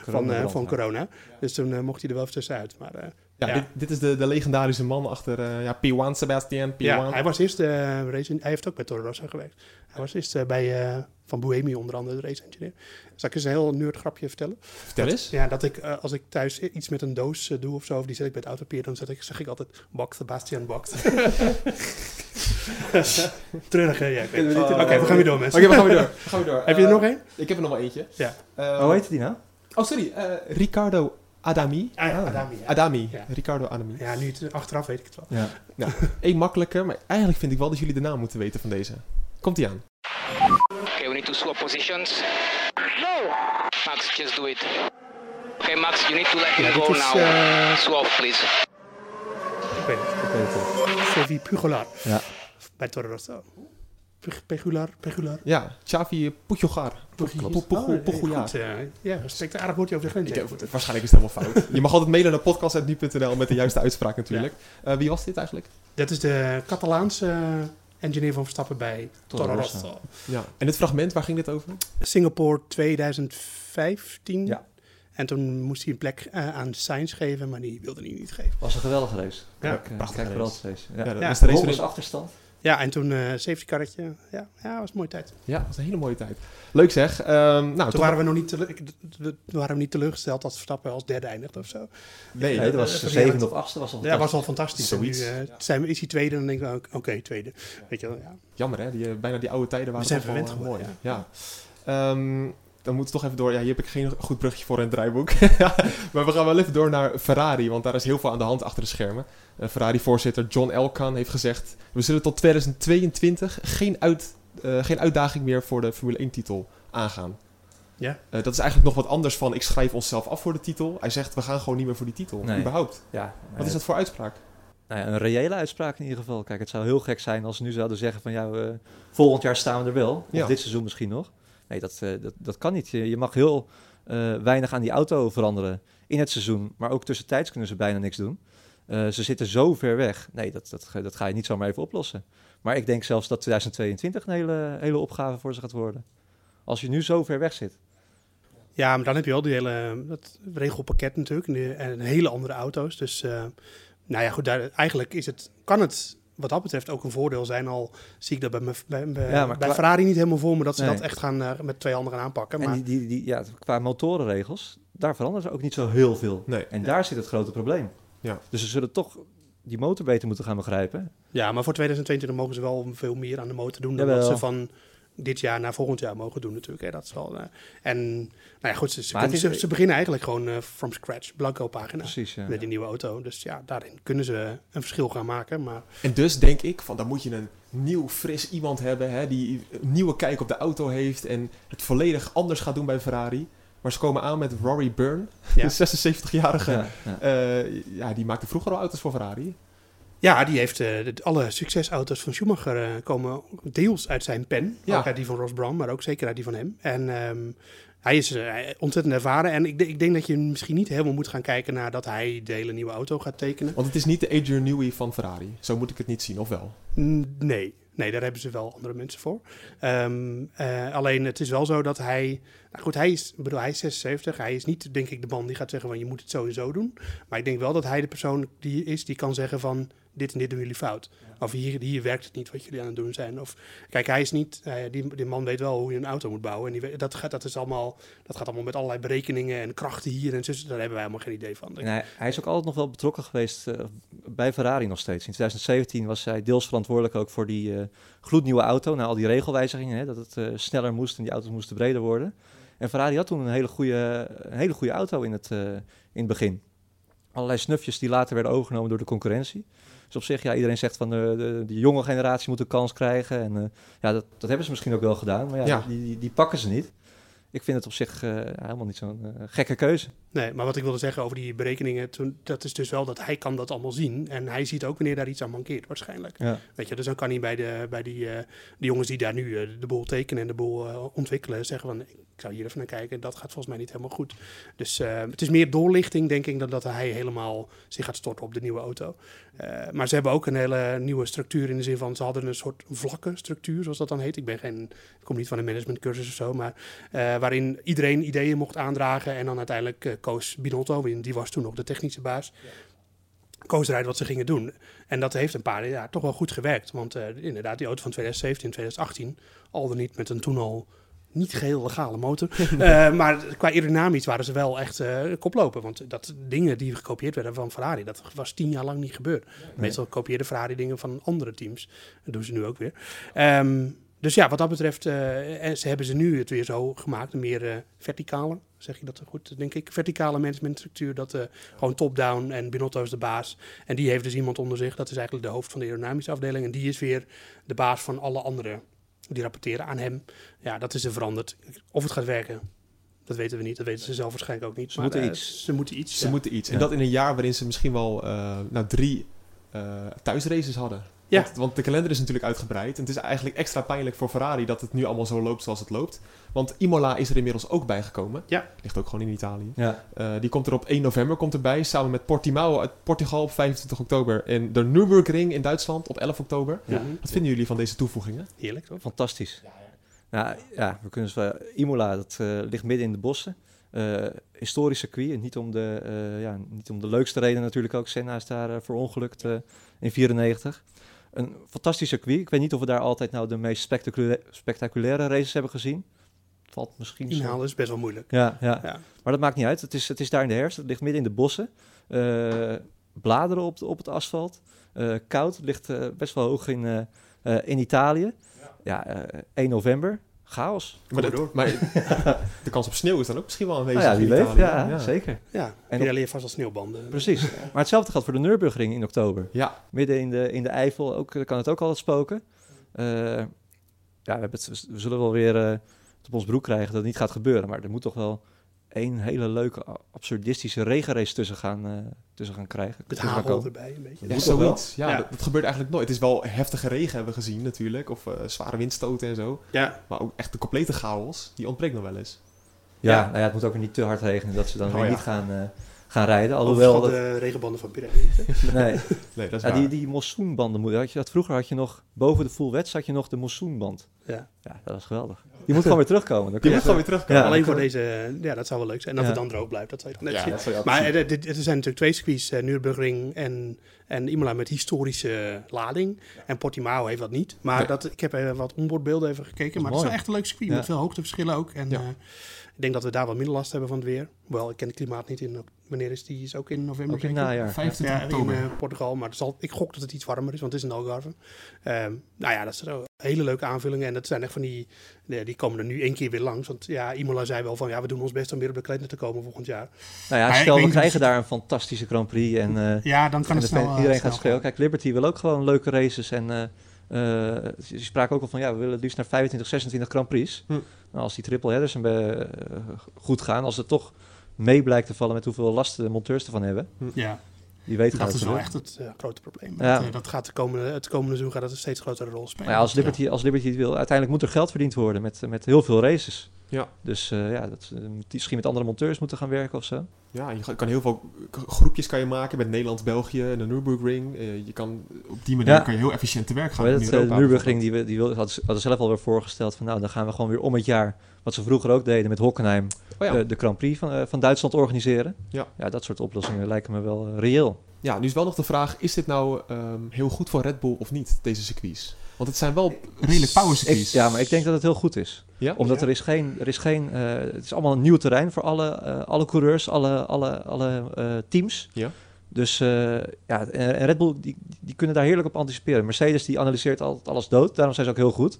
van ja. corona. Dus toen mocht hij er wel even tussenuit. Maar Ja, ja, Dit, dit is de, de legendarische man achter eh, ja, P1 Sebastian. P1. ja, hij was eerst eh, race, hij heeft ook bij Toro Rosso gewerkt. Hij was eerst eh, bij eh, van Buemi onder andere de race engineer. Zal ik eens een heel nerd grapje vertellen? Vertel Dat- eens. Ja, dat ik als ik thuis iets met een doos doe of zo, of die zet ik bij het autopier, dan zet ik, zeg ik altijd Bak Sebastian Bakt. Treurig, hè? Ja, ik weet het. Oké, we gaan weer door, mensen. Oké, we gaan weer door. We gaan weer door. Heb je er nog één? Ik heb er nog wel eentje. Ja. Eh, Hoe heet die nou? Oh, sorry. eh, Ricardo Adami. Ah, ja, Adami, ja. Adami. Ja. Ricardo Adami. Ja, nu het, achteraf weet ik het wel. Ja. Één makkelijker, maar eigenlijk vind ik wel dat jullie de naam moeten weten van deze. Komt ie aan. Okay, we need to swap positions. No! Max, just do it. Okay, Max, you need to let him Ja, dit go is, now. eh, Swap, please. Ik weet het. Ik weet het. Xavi Pugolar Ja. bij Toro Rosso. Pegular, Pegular. Ja, Xavi Pujogar. Pugilar. Pujo- Oh, Pujogar. eh, Ja, respect, aardig woordje over de grens. Ik waarschijnlijk is het helemaal fout. Je mag altijd mailen naar podcast.nu.nl met de juiste uitspraak natuurlijk. Eh, wie was dit eigenlijk? Dat is de Catalaanse eh, engineer van Verstappen bij Toro Rosso. Rosso. Ja. En het fragment, waar ging dit over? Singapore 2015. Ja. En toen moest hij een plek eh, aan Sainz geven, maar die wilde hij niet geven. Was een geweldige race. Ja, Kijk, eh, prachtige race. Ja, Ja. dat Ja, was de race achterstand. Ja, en toen eh safety carretje. Ja, ja, was een mooie tijd. Ja, dat was een hele mooie tijd. Leuk zeg. Ehm, nou, Toen waren we nog niet, waren we niet teleurgesteld dat Verstappen als derde eindigde of zo. Nee, Nee, dat was eh, de zevende of achtste. Was al Ja, was al fantastisch. Zoiets. En nu eh, zijn is hij tweede dan denk ik, ook, oké, tweede. Weet je wel, ja. Jammer hè, die, eh, bijna die oude tijden waren We zijn verwend eh, mooi. geworden, Ja. Ehm, dan moeten we toch even door. Ja, hier heb ik geen goed bruggetje voor in het draaiboek. <laughs> maar we gaan wel even door naar Ferrari, want daar is heel veel aan de hand achter de schermen. Eh, Ferrari-voorzitter John Elkann heeft gezegd... we zullen tot 2022 geen, uit, eh, geen uitdaging meer voor de Formule 1-titel aangaan. Ja. Eh, dat is eigenlijk nog wat anders van ik schrijf onszelf af voor de titel. Hij zegt we gaan gewoon niet meer voor die titel, Nee. überhaupt. Ja, Wat is dat voor uitspraak? Nou ja, een reële uitspraak in ieder geval. Kijk, het zou heel gek zijn als ze nu zouden zeggen van... ja, eh, volgend jaar staan we er wel. Ja. Of dit seizoen misschien nog. Nee, dat, eh, dat, dat kan niet. Je, mag heel eh, weinig aan die auto veranderen in het seizoen. Maar ook tussentijds kunnen ze bijna niks doen. Eh, ze zitten zo ver weg. Nee, dat, dat, dat ga je niet zomaar even oplossen. Maar ik denk zelfs dat 2022 een hele, hele opgave voor ze gaat worden. Als je nu zo ver weg zit. Ja, maar dan heb je wel die hele dat regelpakket natuurlijk en, en hele andere auto's. Dus nou ja, goed, daar, eigenlijk is het, kan het wat dat betreft ook een voordeel zijn. Al zie ik dat bij, me, bij, bij, Ja, maar bij qua- Ferrari niet helemaal voor me dat ze Nee. dat echt gaan eh, met twee handen gaan aanpakken. En Maar die, die, die, ja, qua motorenregels, daar veranderen ze ook niet zo heel veel. Nee. En daar zit het grote probleem. Ja. Dus ze zullen toch die motor beter moeten gaan begrijpen. ja, maar voor 2022 mogen ze wel veel meer aan de motor doen dan wat ze van dit jaar naar volgend jaar mogen doen natuurlijk. Hè. Dat is wel, eh, en nou ja, goed, ze, ze, is- ze, ze beginnen eigenlijk gewoon eh, from scratch, blanco pagina. Precies, ja. Met die nieuwe auto. Dus ja, daarin kunnen ze een verschil gaan maken. Maar En dus denk ik, van dan moet je een nieuw, fris iemand hebben, hè, die een nieuwe kijk op de auto heeft en het volledig anders gaat doen bij Ferrari. Maar ze komen aan met Rory Byrne, Ja. <laughs> een 76-jarige, Ja, ja. eh, ja, die maakte vroeger al auto's voor Ferrari. Ja, die heeft eh, alle succesauto's van Schumacher eh, komen deels uit zijn pen. Ja. Ook uit die van Ross Brown, maar ook zeker uit die van hem. En ehm, hij is eh, ontzettend ervaren. En ik, ik denk dat je misschien niet helemaal moet gaan kijken naar dat hij de hele nieuwe auto gaat tekenen. Want het is niet de Adrian Newey van Ferrari. Zo moet ik het niet zien, of wel? Nee, nee, daar hebben ze wel andere mensen voor. Ehm, eh, alleen het is wel zo dat hij. Nou goed, hij is, ik bedoel, hij is 76. Hij is niet, denk ik, de man die gaat zeggen van je moet het sowieso doen. Maar ik denk wel dat hij de persoon die is die kan zeggen van dit en dit doen jullie fout. Of hier, hier werkt het niet wat jullie aan het doen zijn. Of kijk, hij is niet. die, die man weet wel hoe je een auto moet bouwen. En die, dat, gaat, dat, is allemaal, dat gaat allemaal met allerlei berekeningen en krachten hier en zo. Daar hebben wij helemaal geen idee van. Hij, is ook altijd nog wel betrokken geweest eh, bij Ferrari nog steeds. In 2017 was hij deels verantwoordelijk ook voor die eh, gloednieuwe auto. Na al die regelwijzigingen, hè, dat het eh, sneller moest en die auto's moesten breder worden. En Ferrari had toen een hele goede, hele goede auto in het, in het begin. Allerlei snufjes die later werden overgenomen door de concurrentie. Dus op zich, ja, iedereen zegt van de, de, de jonge generatie moet een kans krijgen. En eh, ja, dat, dat hebben ze misschien ook wel gedaan. Maar ja, Ja. Die, die, die pakken ze niet. ik vind het op zich eh, helemaal niet zo'n eh, gekke keuze. Nee, maar wat ik wilde zeggen over die berekeningen, toen, dat is dus wel dat hij kan dat allemaal zien. En hij ziet ook wanneer daar iets aan mankeert, waarschijnlijk. Ja. Weet je, dus dan kan hij bij, de, bij die, eh, die jongens die daar nu eh, de boel tekenen en de boel eh, ontwikkelen, zeggen van, ik zou hier even naar kijken, dat gaat volgens mij niet helemaal goed. Dus eh, het is meer doorlichting, denk ik, dan dat hij helemaal zich gaat storten op de nieuwe auto. Eh, maar ze hebben ook een hele nieuwe structuur in de zin van, ze hadden een soort vlakke structuur, zoals dat dan heet. Ik ben geen, ik kom niet van een managementcursus of zo, maar eh, waarin iedereen ideeën mocht aandragen en dan uiteindelijk koos Binotto, die was toen nog de technische baas, koos eruit wat ze gingen doen. En dat heeft een paar jaar toch wel goed gewerkt. Want inderdaad, die auto van 2017, 2018, al dan niet met een toen al niet geheel legale motor. <laughs> Eh, maar qua aerodynamisch waren ze wel echt eh, koploper. Want dat dingen die gekopieerd werden van Ferrari, dat was tien jaar lang niet gebeurd. Meestal kopieerde Ferrari dingen van andere teams. Dat doen ze nu ook weer. Ehm, dus ja, wat dat betreft, en ze hebben ze nu het weer zo gemaakt, een meer verticale, zeg je dat goed, denk ik, verticale managementstructuur, dat gewoon top-down en Binotto is de baas. En die heeft dus iemand onder zich, dat is eigenlijk de hoofd van de aerodynamische afdeling, en die is weer de baas van alle anderen. Die rapporteren aan hem. Ja, dat is er veranderd. Of het gaat werken, dat weten we niet. Dat weten ze zelf waarschijnlijk ook niet. Ze Maar, moeten eh, iets. Ze moeten iets. Ze ja. moeten iets. En Ja. dat in een jaar waarin ze misschien wel eh, nou, drie eh, thuisraces hadden. Ja. Want, want de kalender is natuurlijk uitgebreid. En het is eigenlijk extra pijnlijk voor Ferrari dat het nu allemaal zo loopt zoals het loopt. Want Imola is er inmiddels ook bijgekomen. Ja. Ligt ook gewoon in Italië. Ja. Eh, die komt er op 1 november komt erbij. Samen met Portimao uit Portugal op 25 oktober. En de Nürburgring in Duitsland op 11 oktober. Ja. Wat vinden jullie van deze toevoegingen? Heerlijk, toch? Fantastisch. Ja, ja, we kunnen zo. Imola, dat eh, ligt midden in de bossen. Eh historisch circuit. En niet om, de, eh, ja, niet om de leukste reden natuurlijk ook. Senna is daar eh, verongelukt in 94. Een fantastisch circuit. Ik weet niet of we daar altijd nou de meest spectaculaire, spectaculaire races hebben gezien. Valt misschien zo. Inhalen is best wel moeilijk. Ja, ja. Ja. maar dat maakt niet uit. Het is, het is daar in de herfst. Het ligt midden in de bossen. Eh, bladeren op, de- op het asfalt. Eh, koud. Het ligt eh, best wel hoog in, eh, eh, in Italië. Ja, eh, 1 november. Chaos. Maar, de, door. maar <laughs> de kans op sneeuw is dan ook misschien wel aanwezig Nou ja. Italië. Ja, zeker. Ja, En op- heeft vast al sneeuwbanden. Precies. Maar hetzelfde geldt voor de Nürburgring in oktober. Ja, Midden in de, in de Eifel ook, kan het ook altijd spoken. Eh, ja, we, hebben het, we zullen wel weer eh, op ons broek krijgen dat het niet gaat gebeuren. Maar er moet toch wel één hele leuke, absurdistische regenrace tussen gaan, eh, tussen gaan krijgen. Gaan hagel komen. erbij een beetje. Ja, toch wel? zoiets. Ja, Ja. Dat, dat gebeurt eigenlijk nooit. Het is wel heftige regen hebben we gezien natuurlijk. Of eh, zware windstoten en zo. Ja, Maar ook echt de complete chaos. Die ontbreekt nog wel eens. Ja, Ja. Nou ja, het moet ook weer niet te hard regenen dat ze dan Oh weer ja. niet gaan, eh, gaan rijden. Alhoewel, Alhoewel dat, de regenbanden van Pirelli. <laughs> nee. Nee, dat is ja, waar. die, die mossoenbanden, had je dat vroeger had je nog, boven de full wets had je nog de mossoenband. Ja. Ja, dat was geweldig. Die moet gewoon weer terugkomen. Dan Die kun moet je gewoon weer terugkomen. Ja. Alleen voor deze, ja, dat zou wel leuk zijn. En dat Ja. het dan droog blijft, dat zou je dan net Ja, zien. dat zou je Maar zien. er, er- er zijn natuurlijk twee circuits, uh, Nürburgring en, en Imola met historische lading. En Portimao heeft dat niet. Maar Nee. dat, ik heb even wat onboardbeelden even gekeken. Maar het is echt een leuk circuit Ja. met veel hoogteverschillen ook. En Ja. eh, ik denk dat we daar wat minder last hebben van het weer. Wel, ik ken het klimaat niet in. Wanneer is die? Is ook in november? Ook in het zeker? najaar. 25 Ja, in oktober. eh, Portugal. Maar zal, ik gok dat het iets warmer is, want het is in Algarve. Ehm, nou ja, dat zijn zo hele leuke aanvullingen. En dat zijn echt van die... nee, die komen er nu één keer weer langs. Want ja, Imola zei wel van... Ja, we doen ons best om weer op de kalender te komen volgend jaar. Nou ja, Maar stel we krijgen daar een fantastische Grand Prix en, eh, Ja, dan kan en het snel... fan- eh, iedereen snel gaat schreeuwen. Kijk, Liberty wil ook gewoon leuke races en eh, eh, ze spraken ook al van ja, we willen liefst naar 25, 26 Grand Prix. Hm. Nou, als die triple headers een eh, goed gaan, als het toch mee blijkt te vallen met hoeveel last de monteurs ervan hebben, Ja, wie weet gaat dat het is wel echt het eh, grote probleem. Ja. Dat, eh, dat gaat de komende, het komende seizoen gaat dat een steeds grotere rol spelen. Maar ja, als Liberty, als Liberty het wil, uiteindelijk moet er geld verdiend worden met, met heel veel races. Ja. Dus eh, ja, dat, die misschien met andere monteurs moeten gaan werken of zo. Ja, je kan heel veel groepjes kan je maken met Nederland, België en de Nürburgring. Je kan, op die manier Ja. kan je heel efficiënt te werk gaan. In het, Europa de Nürburgring, die, we- die wil, hadden, ze- hadden zelf alweer voorgesteld van nou, dan gaan we gewoon weer om het jaar, wat ze vroeger ook deden met Hockenheim, Oh ja. de, de Grand Prix van, eh, van Duitsland organiseren. Ja. ja, dat soort oplossingen lijken me wel eh, reëel. ja, nu is wel nog de vraag, is dit nou ehm, heel goed voor Red Bull of niet, deze circuits? Want het zijn wel redelijk power Ik, circuits. ja, maar ik denk dat het heel goed is. Ja? Omdat er is geen, er is geen eh, het is allemaal een nieuw terrein voor alle, eh, alle coureurs, alle, alle, alle eh, teams. Ja. Dus eh, ja, en Red Bull die, die kunnen daar heerlijk op anticiperen. Mercedes die analyseert altijd alles dood, daarom zijn ze ook heel goed.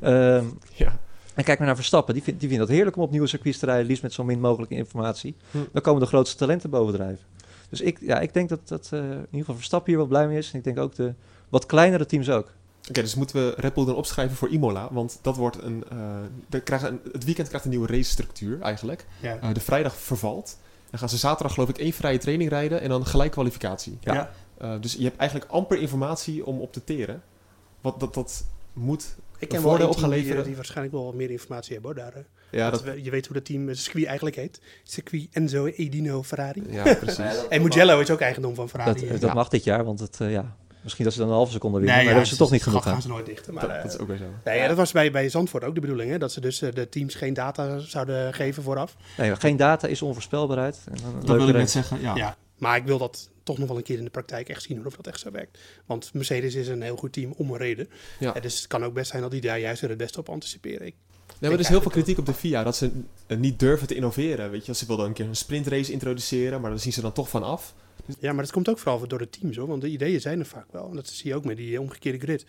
Ehm, Ja. En kijk maar naar Verstappen, die, vindt die vindt het heerlijk om op nieuwe circuits te rijden, liefst met zo min mogelijke informatie. Hm. Dan komen de grootste talenten bovendrijven. Dus ik, ja, ik denk dat, dat eh, in ieder geval Verstappen hier wel blij mee is. En ik denk ook de wat kleinere teams ook. Oké, dus moeten we Red Bull dan opschrijven voor Imola, want dat wordt een, eh, we krijgen een, het weekend krijgt een nieuwe racestructuur eigenlijk. Ja. Eh, de vrijdag vervalt. Dan gaan ze zaterdag geloof ik één vrije training rijden en dan gelijk kwalificatie. Ja. Eh, dus je hebt eigenlijk amper informatie om op te teren. Wat dat, dat moet Ik een ken wel gaan team die, leveren. die waarschijnlijk wel wat meer informatie hebben hoor, daar. eh. Ja, Dat dat- we- je weet hoe dat team, het circuit eigenlijk heet. Circuit Enzo Edino Ferrari. Ja, <laughs> precies. en Mugello is ook eigendom van Ferrari. Dat, dat mag dit jaar, want het, eh, ja, misschien dat ze dan een halve seconde winnen, Nee, maar ja, daar hebben ze toch niet dat genoeg gaan aan. ze nooit dichten. Maar, Dat- eh, dat is ook weer zo. Nee, ja, dat was bij, bij Zandvoort ook de bedoeling, hè? dat ze dus eh, de teams geen data zouden geven vooraf. Nee, geen data is onvoorspelbaarheid. En een Dat wil ik net zeggen, ja. Maar ik wil dat toch nog wel een keer in de praktijk echt zien hoe of dat echt zo werkt. Want Mercedes is een heel goed team om een reden. Ja. Dus het kan ook best zijn dat die daar juist weer het beste op anticiperen. Ik Ja, maar er is heel veel kritiek op de FIA dat ze niet durven te innoveren. Weet je, ze wilden een keer een sprintrace introduceren, maar daar zien ze dan toch van af. Ja, maar dat komt ook vooral door de teams hoor. Want de ideeën zijn er vaak wel. En dat zie je ook met die omgekeerde grid.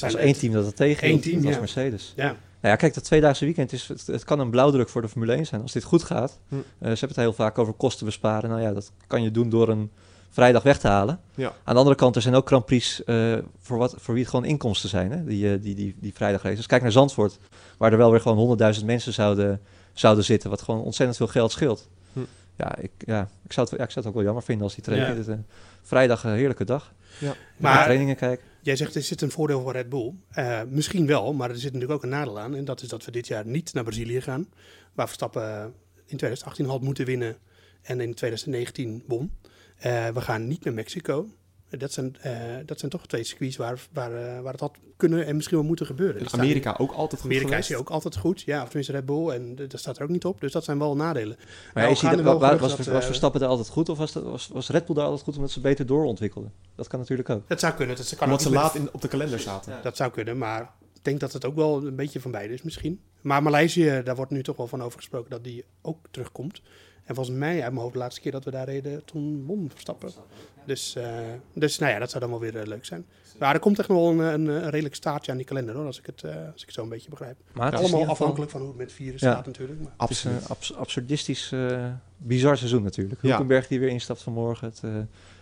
Er echt- één team dat het tegen team, dat ja. Mercedes. Ja. Nou ja, kijk, dat tweedaagse weekend is, het, het kan een blauwdruk voor de Formule 1 zijn. Als dit goed gaat, Hm. eh, ze hebben het heel vaak over kosten besparen. Nou ja, dat kan je doen door een vrijdag weg te halen. Ja. Aan de andere kant, er zijn ook Grand Prix eh, voor, wat, voor wie het gewoon inkomsten zijn, hè? Die, eh, die, die, die vrijdagraces. Kijk naar Zandvoort, waar er wel weer gewoon 100.000 mensen zouden, zouden zitten, wat gewoon ontzettend veel geld scheelt. Hm. Ja, ik, ja, ik, zou het, ja, ik zou het ook wel jammer vinden als die trainen. Ja. Dit, eh, vrijdag een heerlijke dag. Ja. Maar Maar- trainingen kijken. Jij zegt er zit een voordeel voor Red Bull. Eh, misschien wel, maar er zit natuurlijk ook een nadeel aan. En dat is dat we dit jaar niet naar Brazilië gaan. Waar Verstappen eh, in 2018 had moeten winnen en in 2019 won. Eh, we gaan niet naar Mexico. Dat zijn, eh, dat zijn toch twee circuits waar, waar, eh, waar het had kunnen en misschien wel moeten gebeuren. Amerika ook altijd goed Amerika geweest. is ook altijd goed, ja, of tenminste Red Bull. En dat staat er ook niet op, dus dat zijn wel nadelen. Maar Nou, hij, wel wa- geruchten was, dat, was eh, Verstappen daar altijd goed of was, dat, was, was Red Bull daar altijd goed omdat ze beter doorontwikkelden? Dat kan natuurlijk ook. Dat zou kunnen. Dat, ze kan Omdat ze laat in, op de kalender zaten. Dat zou kunnen, maar ik denk dat het ook wel een beetje van beide is misschien. Maar Maleisië, daar wordt nu toch wel van over gesproken dat die ook terugkomt. En volgens mij, uit mijn hoofd, de laatste keer dat we daar reden, toen won Verstappen. Dus, eh, dus nou ja, dat zou dan wel weer eh, leuk zijn. Maar er komt echt nog wel een, een, een redelijk staartje aan die kalender, hoor, als ik het, eh, als ik het zo een beetje begrijp. Maar het Allemaal afhankelijk van hoe het met virussen Ja. staat natuurlijk. Maar. Een abs- absurdistisch, eh, bizar seizoen natuurlijk. Ja. Hulkenberg die weer instapt vanmorgen. Het eh,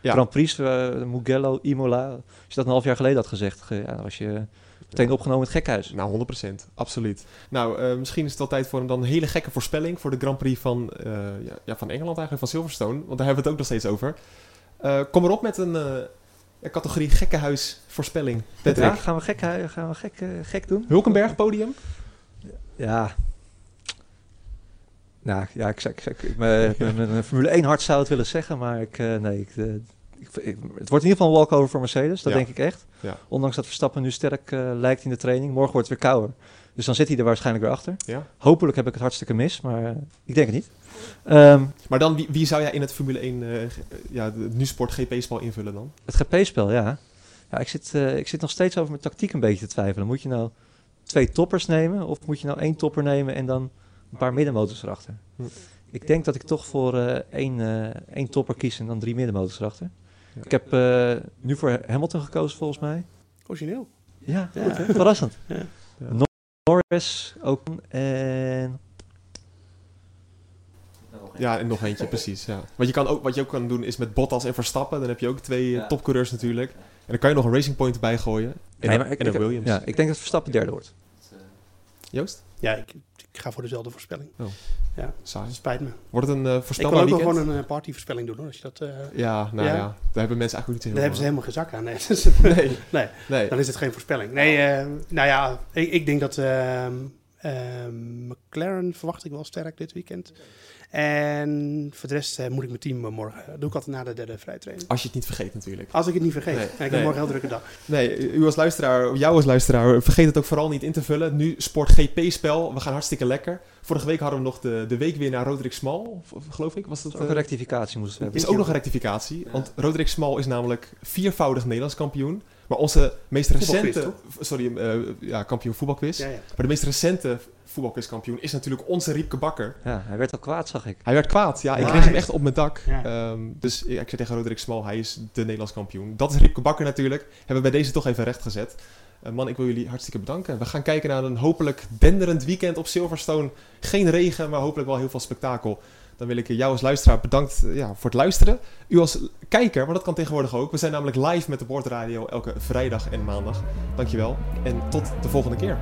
Ja. Grand Prix, Mugello, Imola. Als je dat een half jaar geleden had gezegd, ge- ja, dan was je meteen opgenomen in het gekhuis. Nou, 100%. Absoluut. Nou, eh, misschien is het wel tijd voor een dan een hele gekke voorspelling voor de Grand Prix van, eh, ja, ja, van Engeland eigenlijk, van Silverstone. Want daar hebben we het ook nog steeds over. Eh, kom erop met een, een categorie gekkenhuis voorspelling. Ja, gaan we gek, gaan we gek, gek doen? Hulkenberg, podium? Ja. Nou, ja, ik, ik, ik, mijn- mijn- mijn Formule 1 hart zou het willen zeggen, maar ik, nee, ik, ik, ik- het wordt in ieder geval een walkover voor Mercedes, dat Ja. denk ik echt. Ja. Ondanks dat Verstappen nu sterk eh, lijkt in de training. Morgen wordt het weer kouder. Dus dan zit hij er waarschijnlijk weer achter. Ja. Hopelijk heb ik het hartstikke mis, maar eh, ik denk het niet. Ehm, Maar dan, wie, wie zou jij in het Formule 1, eh, g- ja, de NuSport GP-spel invullen dan? het GP-spel, ja. ja ik, zit, eh, ik zit nog steeds over mijn tactiek een beetje te twijfelen. Moet je nou twee toppers nemen of moet je nou één topper nemen en dan een paar middenmotors erachter? Hm. Ik denk dat ik toch voor eh, één, eh, één topper kies en dan drie middenmotors erachter. Ik heb eh, nu voor Hamilton gekozen volgens mij. Origineel. Ja, Ja. goed, hè? verrassend. <laughs> Norris ook en Ja, en nog eentje, precies. Ja. Wat, je kan ook, wat je ook kan doen is met Bottas en Verstappen. Dan heb je ook twee eh, Ja. topcoureurs natuurlijk. En dan kan je nog een Racing Point erbij gooien. En, Nee, maar ik, en ik- Williams. Ja, ik denk dat Verstappen derde wordt. Joost? Ja, ik, ik ga voor dezelfde voorspelling. Oh. Ja, Saai. spijt me. Wordt het een eh Ik kan voorspelbaar ook gewoon een eh, partyvoorspelling doen hoor. Als je dat, eh, Ja, nou ja. Ja. Daar hebben mensen eigenlijk niet heel Daar hebben ze helemaal geen zak aan. Nee, <laughs> Nee. nee, Nee. dan is het geen voorspelling. Nee, nou ja, ik, ik denk dat ehm, McLaren verwacht ik wel sterk dit weekend. En voor de rest eh, moet ik mijn team eh, morgen. Dat doe ik altijd na de derde vrijtraining. Als je het niet vergeet natuurlijk. Als ik het niet vergeet. Nee, En ik heb nee. morgen een heel drukke dag. Nee, u als luisteraar, jou als luisteraar, vergeet het ook vooral niet in te vullen. Nu Sport GP-spel, we gaan hartstikke lekker. Vorige week hadden we nog de, de week weer naar Roderick of geloof ik. Was dat, Ook een eh, rectificatie moesten we hebben. is ook nog een rectificatie, want Roderick Small is namelijk viervoudig Nederlands kampioen. Maar onze meest recente, sorry, eh, ja, kampioen voetbalquiz. Ja, ja. Maar de meest recente voetbalquizkampioen is natuurlijk onze Riepke Bakker. Ja, hij werd al kwaad, zag ik. Hij werd kwaad, ja. Ik kreeg hem echt op mijn dak. Ja. Ehm, dus ik zei tegen Roderick Small, hij is de Nederlands kampioen. Dat is Riepke Bakker natuurlijk. Hebben we bij deze toch even recht gezet. Eh, man, ik wil jullie hartstikke bedanken. We gaan kijken naar een hopelijk denderend weekend op Silverstone. Geen regen, maar hopelijk wel heel veel spektakel. Dan wil ik jou als luisteraar bedankt eh, ja, voor het luisteren. U als kijker, maar dat kan tegenwoordig ook. We zijn namelijk live met de Boordradio elke vrijdag en maandag. Dankjewel en tot de volgende keer.